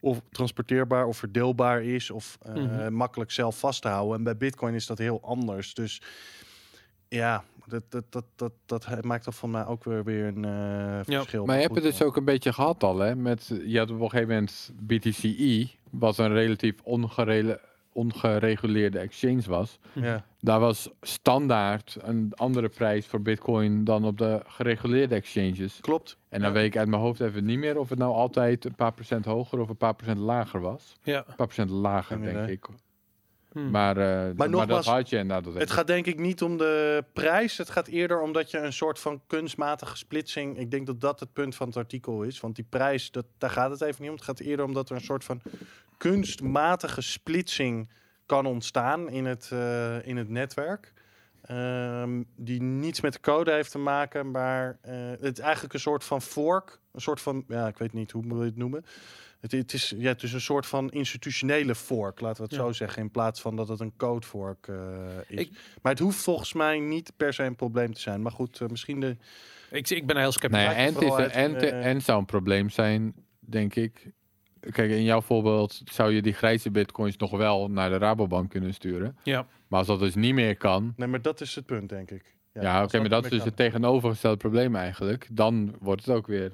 of transporteerbaar of verdeelbaar is of eh, Mhm. makkelijk zelf vast te houden. En bij Bitcoin is dat heel anders. Dus ja, dat, dat, dat, dat, dat maakt dat voor mij ook weer, weer een eh, verschil. Maar je hebt het dus ook een beetje gehad al, hè? Met, je had op een gegeven moment BTCE, wat een relatief ongerele, ongereguleerde exchange was. Ja. Daar was standaard een andere prijs voor bitcoin dan op de gereguleerde exchanges. Klopt. En dan Ja. weet ik uit mijn hoofd even niet meer of het nou altijd een paar procent hoger of een paar procent lager was. Ja. Een paar procent lager, denk idee. ik. Hm. Maar, eh, maar, nogmaals, dat had je en nou, dat Het gaat denk ik niet om de prijs. Het gaat eerder om dat je een soort van kunstmatige splitsing. Ik denk dat dat het punt van het artikel is. Want die prijs, dat, daar gaat het even niet om. Het gaat eerder om dat er een soort van kunstmatige splitsing kan ontstaan in het, eh, in het netwerk. Ehm, die niets met de code heeft te maken, maar eh, het is eigenlijk een soort van fork. Een soort van, ja, ik weet niet hoe we het noemen. Het, het, is, ja, het is een soort van institutionele fork, laten we het Ja. zo zeggen. In plaats van dat het een code fork eh, is. Ik- maar het hoeft volgens mij niet per se een probleem te zijn. Maar goed, eh, misschien de. Ik, ik ben heel sceptisch. Nou ja, en, het is, en, eh, en zou een probleem zijn, denk ik. Kijk, in jouw voorbeeld zou je die grijze bitcoins nog wel naar de Rabobank kunnen sturen. Ja. Maar als dat dus niet meer kan, Nee, maar dat is het punt, denk ik. ja, als oké, maar dat is dus het tegenovergestelde probleem eigenlijk. Dan wordt het ook weer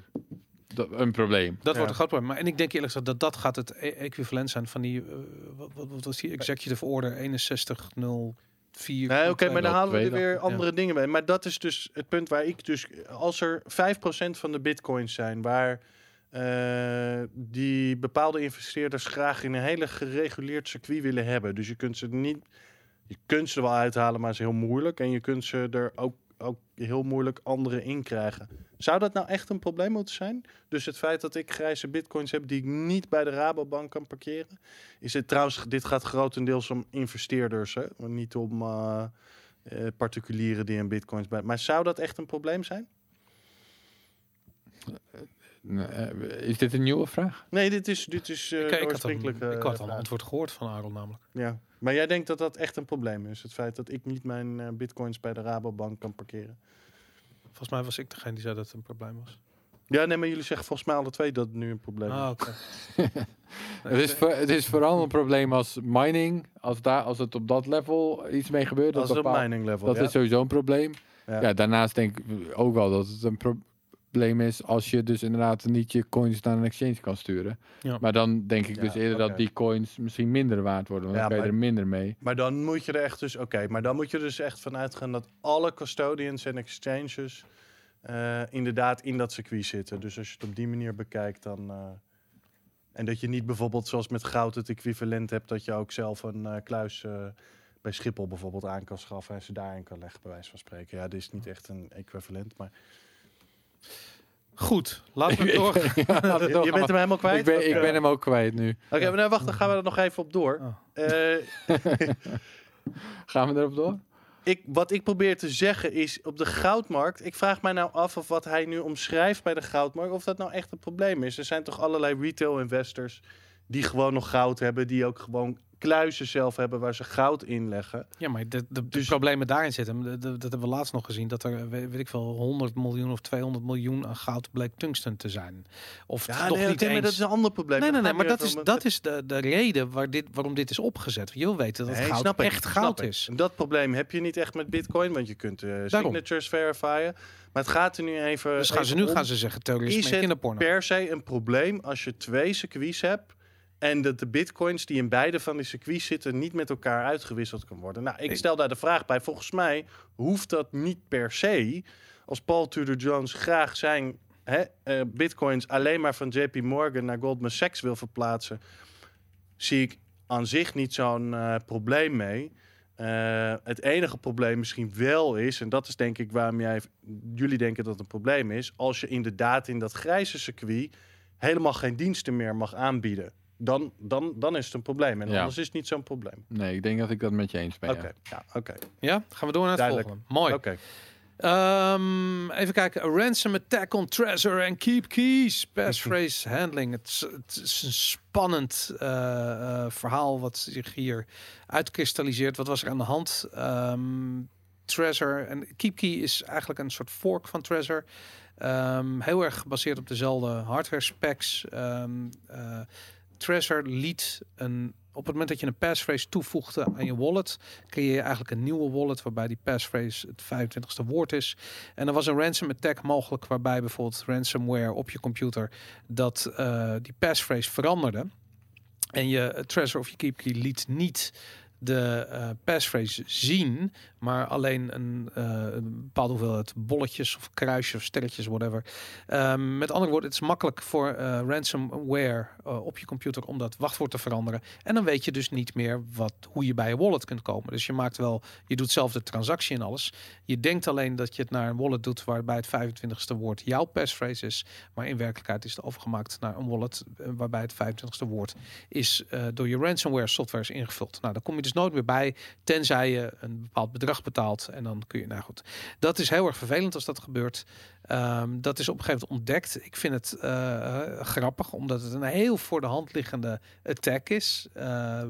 een probleem. Dat Ja. wordt een groot probleem. Maar en ik denk eerlijk gezegd dat dat gaat het e- equivalent zijn van die, eh, wat, wat, wat was die executive order 6104. Nee, oké, maar dan halen we er weer andere dingen bij. Maar dat is dus het punt waar ik dus... Als er 5% van de bitcoins zijn waar eh, die bepaalde investeerders graag in een hele gereguleerd circuit willen hebben. Dus je kunt ze niet... Je kunt ze er wel uithalen, maar het is heel moeilijk. En je kunt ze er ook, ook heel moeilijk andere in krijgen. Zou dat nou echt een probleem moeten zijn? Dus het feit dat ik grijze bitcoins heb die ik niet bij de Rabobank kan parkeren. Is het trouwens, dit gaat grotendeels om investeerders, hè? niet om eh, eh, particulieren die een bitcoins bij. Maar zou dat echt een probleem zijn? Nee, eh, Is dit een nieuwe vraag? Nee, dit is, dit is eh, ik, had een, oorspronkelijke. ik had al een antwoord gehoord van Aaron namelijk. Ja. Maar jij denkt dat dat echt een probleem is? Het feit dat ik niet mijn eh, bitcoins bij de Rabobank kan parkeren? Volgens mij was ik degene die zei dat het een probleem was. Ja, nee, maar jullie zeggen volgens mij alle twee dat het nu een probleem is. Ah, oké. Het is, voor, het is vooral een probleem als mining, als, daar, als het op dat level iets mee gebeurt. Dat is op bepaalt- mining level. Dat ja. is sowieso een probleem. Ja. Ja. daarnaast denk ik ook wel dat het een probleem is als je dus inderdaad niet je coins naar een exchange kan sturen. Ja. Maar dan denk ik Ja, dus eerder dat die coins misschien minder waard worden, want Ja, dan kan je maar- er minder mee. Maar dan moet je er echt dus, oké, maar dan moet je dus echt vanuit gaan dat alle custodians en exchanges eh, inderdaad in dat circuit zitten. Dus als je het op die manier bekijkt, dan. eh, en dat je niet bijvoorbeeld zoals met goud het equivalent hebt dat je ook zelf een eh, kluis eh, bij Schiphol bijvoorbeeld aan kan schaffen en ze daarin kan leggen, bij wijze van spreken. Ja, dit is niet echt een equivalent, maar. Goed, laten we door. Ja, laten we Je, bent hem helemaal kwijt? ik ben, ik ben hem ook kwijt nu. Oké, maar nou, wacht, dan gaan we er nog even op door. Oh. Eh, Gaan we erop door? ik, wat ik probeer te zeggen is, op de goudmarkt... Ik vraag mij nou af of wat hij nu omschrijft bij de goudmarkt... of dat nou echt een probleem is. Er zijn toch allerlei retail investors... die gewoon nog goud hebben... die ook gewoon kluizen zelf hebben waar ze goud in leggen. Ja, maar de, de, de Dus- problemen daarin zitten. de- de- dat hebben we laatst nog gezien. Dat er, weet, ik veel, 100 miljoen of 200 miljoen aan goud bleek tungsten te zijn. Of Ja, toch nee, niet eens. dat is een ander probleem. Nee, nee, Dat nee, maar dat is, dat is de, de reden waar dit, waarom dit is opgezet. Je wil weten dat Nee, goud snap echt goud is. En dat probleem heb je niet echt met bitcoin... want je kunt eh, signatures verifiëren. Maar het gaat er nu even... Dus gaan ze nu om- gaan ze zeggen terrorisme is en het kinderporno. per se een probleem als je twee circuits hebt En dat de bitcoins die in beide van die circuits zitten niet met elkaar uitgewisseld kan worden. Nou, ik stel daar de vraag bij. Volgens mij hoeft dat niet per se. Als Paul Tudor Jones graag zijn hè, eh, bitcoins alleen maar van JP Morgan naar Goldman Sachs wil verplaatsen, zie ik aan zich niet zo'n eh, probleem mee. Eh, het enige probleem misschien wel is, en dat is denk ik waarom jij, jullie denken dat het een probleem is, als je inderdaad in dat grijze circuit helemaal geen diensten meer mag aanbieden. Dan, dan, dan is het een probleem. En Ja. anders is het niet zo'n probleem. Nee, ik denk dat ik dat met je eens ben. Oké, ja. ja, oké. Ja, gaan we door naar het Duidelijk. volgende. Mooi. Oké. Ehm, even kijken. A ransom attack on treasure and keep keys. Passphrase handling. Het, is- het is een spannend eh, eh, verhaal wat zich hier uitkristalliseert. Wat was er aan de hand? Ehm, treasure en keep key is eigenlijk een soort fork van treasure. Ehm, heel erg gebaseerd op dezelfde hardware specs. Ehm eh, Treasure liet een op het moment dat je een passphrase toevoegde aan je wallet, creëer je eigenlijk een nieuwe wallet waarbij die passphrase het 25ste woord is. En er was een ransom attack mogelijk waarbij bijvoorbeeld ransomware op je computer dat eh, die passphrase veranderde. En je treasure of je keep key liet niet de eh passphrase zien, maar alleen een, eh, een bepaalde hoeveelheid bolletjes of kruisjes of sterretjes, whatever. Ehm, met andere woorden, het is makkelijk voor eh, ransomware op je computer om dat wachtwoord te veranderen. En dan weet je dus niet meer wat, hoe je bij je wallet kunt komen. Dus je maakt wel, je doet zelf de transactie en alles. Je denkt alleen dat je het naar een wallet doet waarbij het 25ste woord jouw passphrase is. Maar in werkelijkheid is het overgemaakt naar een wallet waarbij het 25ste woord is door je ransomware software is ingevuld. Nou, daar kom je dus nooit meer bij, tenzij je een bepaald bedrag betaalt. En dan kun je, nou goed. Dat is heel erg vervelend als dat gebeurt. Ehm, dat is op een gegeven moment ontdekt. Ik vind het eh, grappig, omdat het een heel voor de hand liggende attack is. Eh,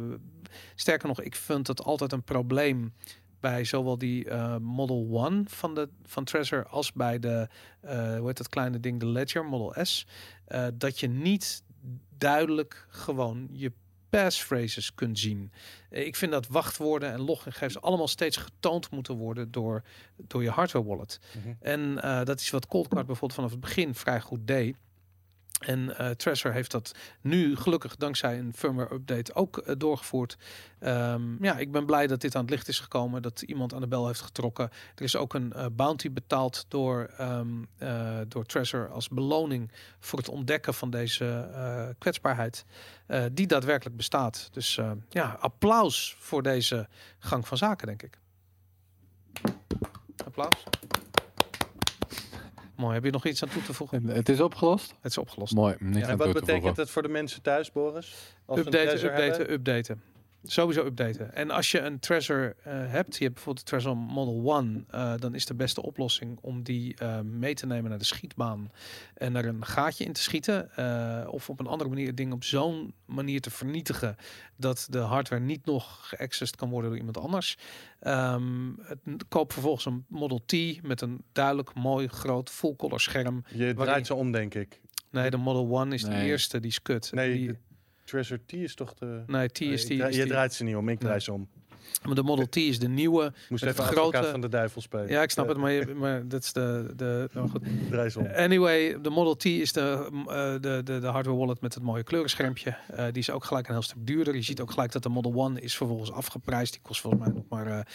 sterker nog, ik vind het altijd een probleem bij zowel die eh, Model 1 van, de, van Treasure als bij de, eh hoe heet dat kleine ding, de Ledger Model S, eh, dat je niet duidelijk gewoon je passphrases kunt zien. Eh, Ik vind dat wachtwoorden en logingegevens allemaal steeds getoond moeten worden door, door je hardware wallet. Mhm. En eh, dat is wat Coldcard bijvoorbeeld vanaf het begin vrij goed deed. En eh Treasure heeft dat nu gelukkig dankzij een firmware update ook eh, doorgevoerd. Ehm, ja, ik ben blij dat dit aan het licht is gekomen, dat iemand aan de bel heeft getrokken. Er is ook een eh, bounty betaald door, eh, door Treasure als beloning voor het ontdekken van deze kwetsbaarheid, die daadwerkelijk bestaat. Dus ja, applaus voor deze gang van zaken, denk ik. Applaus. Mooi. Heb je nog iets aan toe te voegen? En Het is opgelost? Het is opgelost. Mooi. Niks En aan wat toe te betekent het voor de mensen thuis, Boris? Als Updaten, updaten, hebben? updaten. Sowieso updaten. En als je een Treasure eh, hebt, je hebt bijvoorbeeld de Treasure Model 1, eh, dan is de beste oplossing om die eh, mee te nemen naar de schietbaan en er een gaatje in te schieten. eh, of op een andere manier het ding op zo'n manier te vernietigen dat de hardware niet nog geaccessed kan worden door iemand anders. Ehm, het, koop vervolgens een Model T met een duidelijk mooi groot full color scherm. Je Waarin- draait ze om, denk ik. Nee, de Model 1 is de eerste, die is kut. Nee, die, Treasure T is toch de... nee, T is Nee, die. je draait ze niet om, ik draai ze om. Maar de Model T is de nieuwe. Moest even grote- van de duivel spelen. Ja, ik snap het, maar, je- maar dat is de. de nou goed. Anyway, de Model T is de, eh, de, de, de hardware wallet met het mooie kleurenschermpje. Eh, die is ook gelijk een heel stuk duurder. Je ziet ook gelijk dat de Model 1 is vervolgens afgeprijsd. Die kost volgens mij nog maar,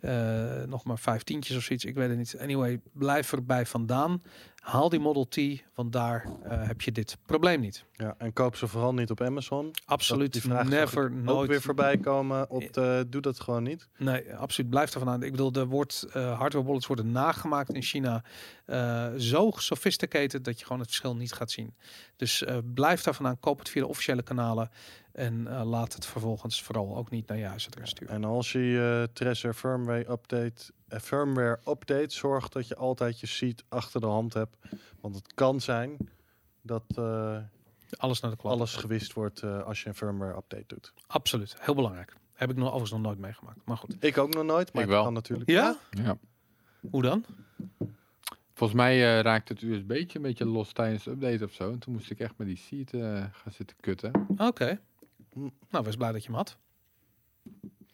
eh, nog maar vijf tientjes of zoiets. Ik weet het niet. Anyway, blijf erbij vandaan. Haal die Model T, want daar eh, heb je dit probleem niet. Ja, en koop ze vooral niet op Amazon. Absoluut, die vraag never, Ook nooit. weer voorbij komen. Op de, doe dat gewoon niet. Nee, absoluut. Blijf er vandaan. Ik bedoel, er wordt eh, hardware wallets worden nagemaakt in China. eh, zo sophisticated dat je gewoon het verschil niet gaat zien. Dus eh, blijf daar vandaan. Koop het via de officiële kanalen. En eh, laat het vervolgens vooral ook niet naar je huisadres sturen. En als je je Treasure firmware update, eh, firmware update, zorg dat je altijd je seat achter de hand hebt. Want het kan zijn dat eh, Alles naar de klap. alles gewist wordt eh, als je een firmware update doet. Absoluut. Heel belangrijk. Heb ik nog overigens nog nooit meegemaakt. Maar goed. Ik ook nog nooit, maar Ik wel. kan natuurlijk. Ja? Ja. Hoe dan? Volgens mij eh, raakte het USB'tje een beetje los tijdens de update of zo. En toen moest ik echt met die seat eh, gaan zitten kutten. Oké. Hm. Nou, wees blij dat je hem had.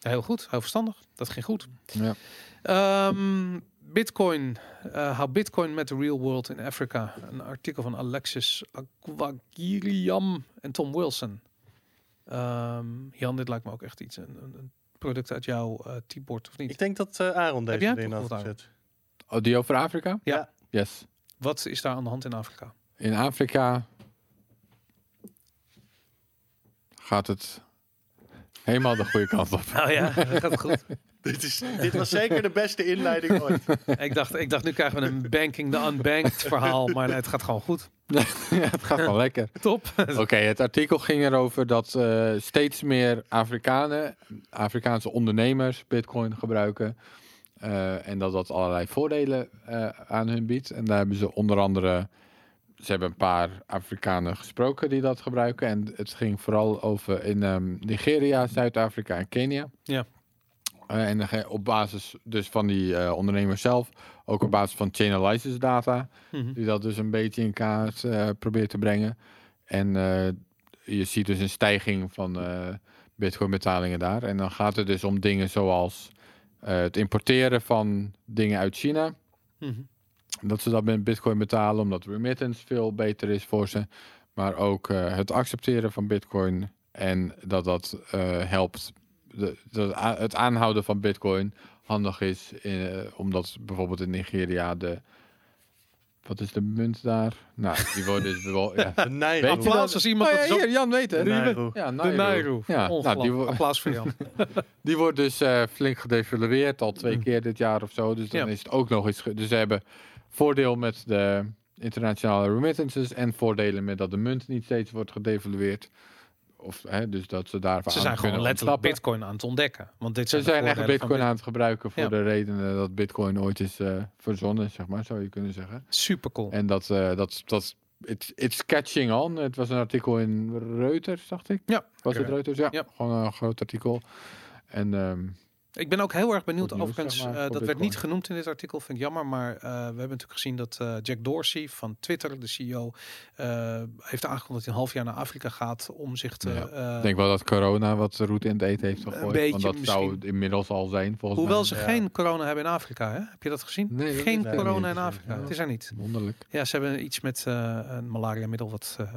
Heel goed. Heel verstandig. Dat ging goed. Ja. Ehm, Bitcoin. eh how Bitcoin met the real world in Africa. Een artikel van Alexis Aquagiriam en Tom Wilson. Ehm, Jan, dit lijkt me ook echt iets, een, een, product uit jouw eh typebord, of niet? Ik denk dat eh, Aaron deze erin had. Oh, die over Afrika? Ja. Yes. Wat is daar aan de hand in Afrika? In Afrika gaat het helemaal de goede kant op. Oh ja, dat gaat goed. Dit, is, dit was zeker de beste inleiding ooit. ik, dacht, ik dacht, nu krijgen we een banking the unbanked verhaal, maar nee, het gaat gewoon goed. ja, het gaat wel lekker. Top. Oké, het artikel ging erover dat eh, steeds meer Afrikanen, Afrikaanse ondernemers, Bitcoin gebruiken. Eh, en dat dat allerlei voordelen eh, aan hun biedt. En daar hebben ze onder andere, ze hebben een paar Afrikanen gesproken die dat gebruiken. En het ging vooral over in ehm, Nigeria, Zuid-Afrika en Kenia. Ja. Eh, en op basis dus van die eh, ondernemers zelf, ook op basis van Chainalysis data, Mhm. die dat dus een beetje in kaart eh, probeert te brengen. En je ziet dus een stijging van bitcoin betalingen daar. En dan gaat het dus om dingen zoals het importeren van dingen uit China. Mhm. Dat ze dat met bitcoin betalen, omdat remittance veel beter is voor ze. Maar ook eh, het accepteren van bitcoin en dat dat eh, helpt. De, dat het aanhouden van bitcoin handig is, in, eh, omdat bijvoorbeeld in Nigeria de... Wat is de munt daar? Nou, die wordt dus wel... Ja. De je Applaus dat? als iemand Oh ja, zo- hier, Jan weet het. De Nairo. Ja, De Nairo. Nairo. Ja, nou, die, Ongelooflijk. wo- Applaus voor Jan. die wordt dus eh, flink gedevalueerd, al twee Mm. keer dit jaar of zo. Dus dan Ja. is het ook nog eens... ge- Dus ze hebben voordeel met de internationale remittances en voordelen met dat de munt niet steeds wordt gedevalueerd. Of, hè, dus dat ze daarvan Ze zijn gewoon letterlijk ontsnappen. bitcoin aan het ontdekken. Want dit Ze zijn, echt bitcoin aan het gebruiken voor Ja. de redenen dat bitcoin ooit is eh, verzonnen, zeg maar, zou je kunnen zeggen. Super cool. En dat, eh dat, dat it's, it's catching on. Het was een artikel in Reuters, dacht ik. Ja, Was het. Reuters? Ja, Ja. gewoon een groot artikel. En ehm, Ik ben ook heel erg benieuwd. Nieuws, Overigens, zeg maar, eh, dat werd niet genoemd in dit artikel. Vind ik jammer. Maar eh, we hebben natuurlijk gezien dat eh, Jack Dorsey van Twitter, de CEO, eh, heeft aangekondigd dat hij een half jaar naar Afrika gaat om zich te. Ja, ik denk wel dat corona wat route in het eten heeft gegooid. beetje want dat zou inmiddels al zijn, volgens hoewel mij. ze ja. geen corona hebben in Afrika. Hè? Heb je dat gezien? Nee, dat geen corona in Afrika. Ja. Het is er niet. Wonderlijk. Ja, ze hebben iets met eh, een malaria-middel wat eh,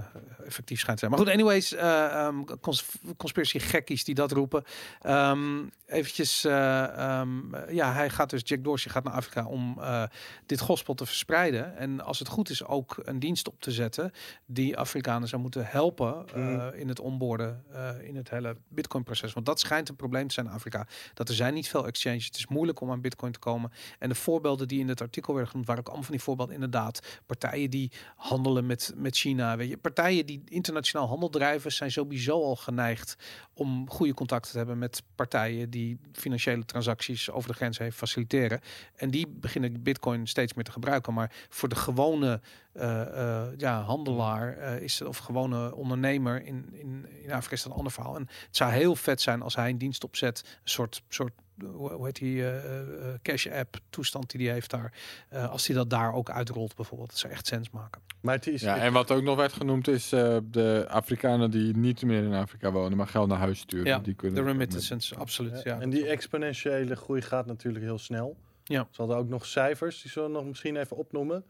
effectief schijnt te zijn. Maar goed, anyways, eh um, cons conspiracy gekkies die dat roepen. Ehm eventjes, eh, ehm, ja, hij gaat dus, Jack Dorsey gaat naar Afrika om eh, dit gospel te verspreiden. En als het goed is ook een dienst op te zetten die Afrikanen zou moeten helpen eh, Mm. in het onboorden, in het hele Bitcoin-proces. Want dat schijnt een probleem te zijn in Afrika. Dat er zijn niet veel exchanges. Het is moeilijk om aan Bitcoin te komen. En de voorbeelden die in het artikel werden genoemd, waren ook allemaal van die voorbeelden inderdaad. Partijen die handelen met, met China. Weet je, partijen die internationaal handel drijven, zijn sowieso al geneigd om goede contacten te hebben met partijen die financiële transacties over de grens heen faciliteren. En die beginnen Bitcoin steeds meer te gebruiken. Maar voor de gewone eh, eh, ja, handelaar eh, is of gewone ondernemer in, in, in Afrika is dat een ander verhaal. En het zou heel vet zijn als hij een dienst opzet, een soort, soort hoe heet die eh, eh, eh, cash app toestand die hij heeft daar. eh, als hij dat daar ook uitrolt bijvoorbeeld, dat zou echt sens maken. Maar het is... Ja, en wat ook nog werd genoemd is eh, de Afrikanen die niet meer in Afrika wonen, maar geld naar huis sturen. Ja, die kunnen De met- remittances, absoluut. Ja. En die exponentiële groei gaat natuurlijk heel snel. Ja. Ze hadden ook nog cijfers, die zullen we nog misschien even opnoemen.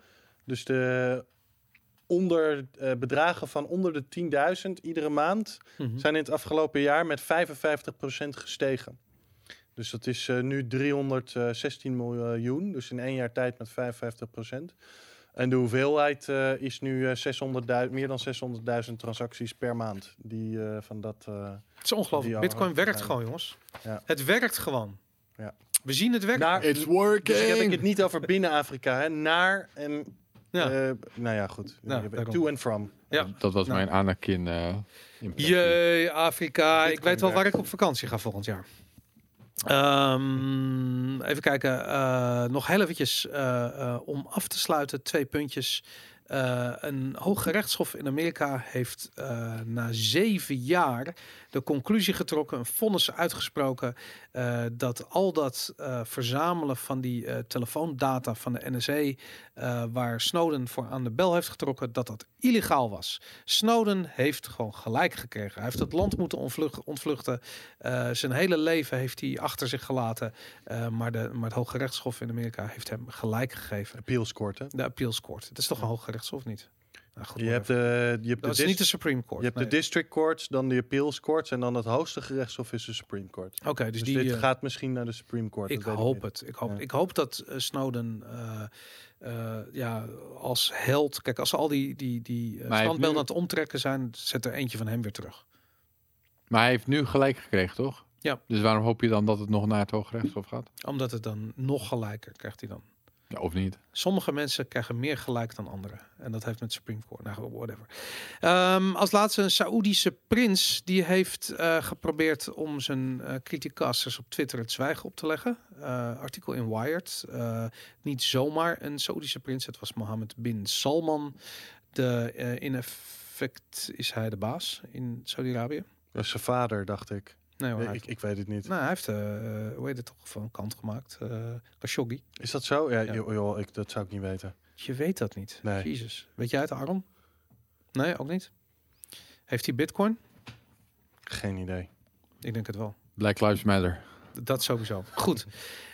Dus de onder, eh, bedragen van onder de 10.000 iedere maand Mhm. zijn in het afgelopen jaar met 55% gestegen. Dus dat is eh, nu 316 miljoen, dus in één jaar tijd met 55%. En de hoeveelheid eh, is nu eh, 600.000 meer dan 600.000 transacties per maand. Die eh, van dat. eh, Het is ongelooflijk. Bitcoin werkt gewoon, jongens. Ja. Het werkt gewoon. Ja. We zien het werken. naar, It's working! dus heb ik het niet over binnen Afrika, hè? Naar en. Ja. eh, nou ja, goed. Daarom. to and from. Ja. Dat was Nou. mijn Anakin. eh impressie. Jee, Afrika. ik weet wel waar ik op vakantie ga volgend jaar. Ehm, even kijken. eh, nog heel eventjes eh, eh, om af te sluiten. Twee puntjes. Een hoge rechtshof in Amerika heeft na zeven jaar de conclusie getrokken, een vonnis uitgesproken, eh, dat al dat eh, verzamelen van die eh, telefoondata van de NSA, waar Snowden voor aan de bel heeft getrokken, dat dat illegaal was. Snowden heeft gewoon gelijk gekregen. Hij heeft het land moeten ontvluchten. Zijn hele leven heeft hij achter zich gelaten. Maar, de, maar het Hoge Rechtshof in Amerika heeft hem gelijk gegeven. Appeals court, hè? De appeals court. Het is toch een Hoge Rechtshof niet? Nou, goed, Je hebt de, je hebt de, dat is niet de Supreme Court. je hebt nee. de district courts, dan de appeals courts en dan het hoogste gerechtshof is de Supreme Court. Oké, dus, Dus, die. dit eh, gaat misschien naar de Supreme Court. ik hoop het. Ik hoop, Ja. ik hoop dat eh, Snowden eh, eh, ja, als held. Kijk, als al die, die, die uh, standbeelden nu- aan het omtrekken zijn, zet er eentje van hem weer terug. Maar hij heeft nu gelijk gekregen, toch? Ja. Dus waarom hoop je dan dat het nog naar het Hooggerechtshof gaat? Omdat het dan nog gelijker krijgt hij dan. Ja, of niet? Sommige mensen krijgen meer gelijk dan anderen. En dat heeft met Supreme Court. Nou, whatever. Ehm, als laatste een Saoedische prins. Die heeft eh, geprobeerd om zijn eh criticasters op Twitter het zwijgen op te leggen. Eh, artikel in Wired. Eh, niet zomaar een Saoedische prins. Het was Mohammed bin Salman. De, in effect is hij de baas in Saudi-Arabië. Dat is zijn vader, dacht ik. Nee, hoor, Nee, hij ik, ik weet het niet. nou, hij heeft, eh, hoe heet het toch, van kant gemaakt. eh Khashoggi. Is dat zo? Ja, Ja. Joh, joh, ik, dat zou ik niet weten. Je weet dat niet. Nee. Jezus. Weet jij het, Aaron? Nee, ook niet. Heeft hij bitcoin? Geen idee. Ik denk het wel. Black Lives Matter. Dat sowieso. Goed.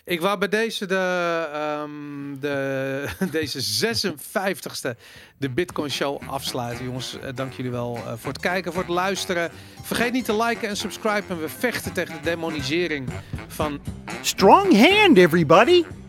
Ik wou bij deze de, ehm, de deze 56ste de Bitcoin Show afsluiten, jongens. Eh, dank jullie wel eh, voor het kijken, voor het luisteren. Vergeet niet te liken en subscriben. We vechten tegen de demonisering van Strong hand, everybody!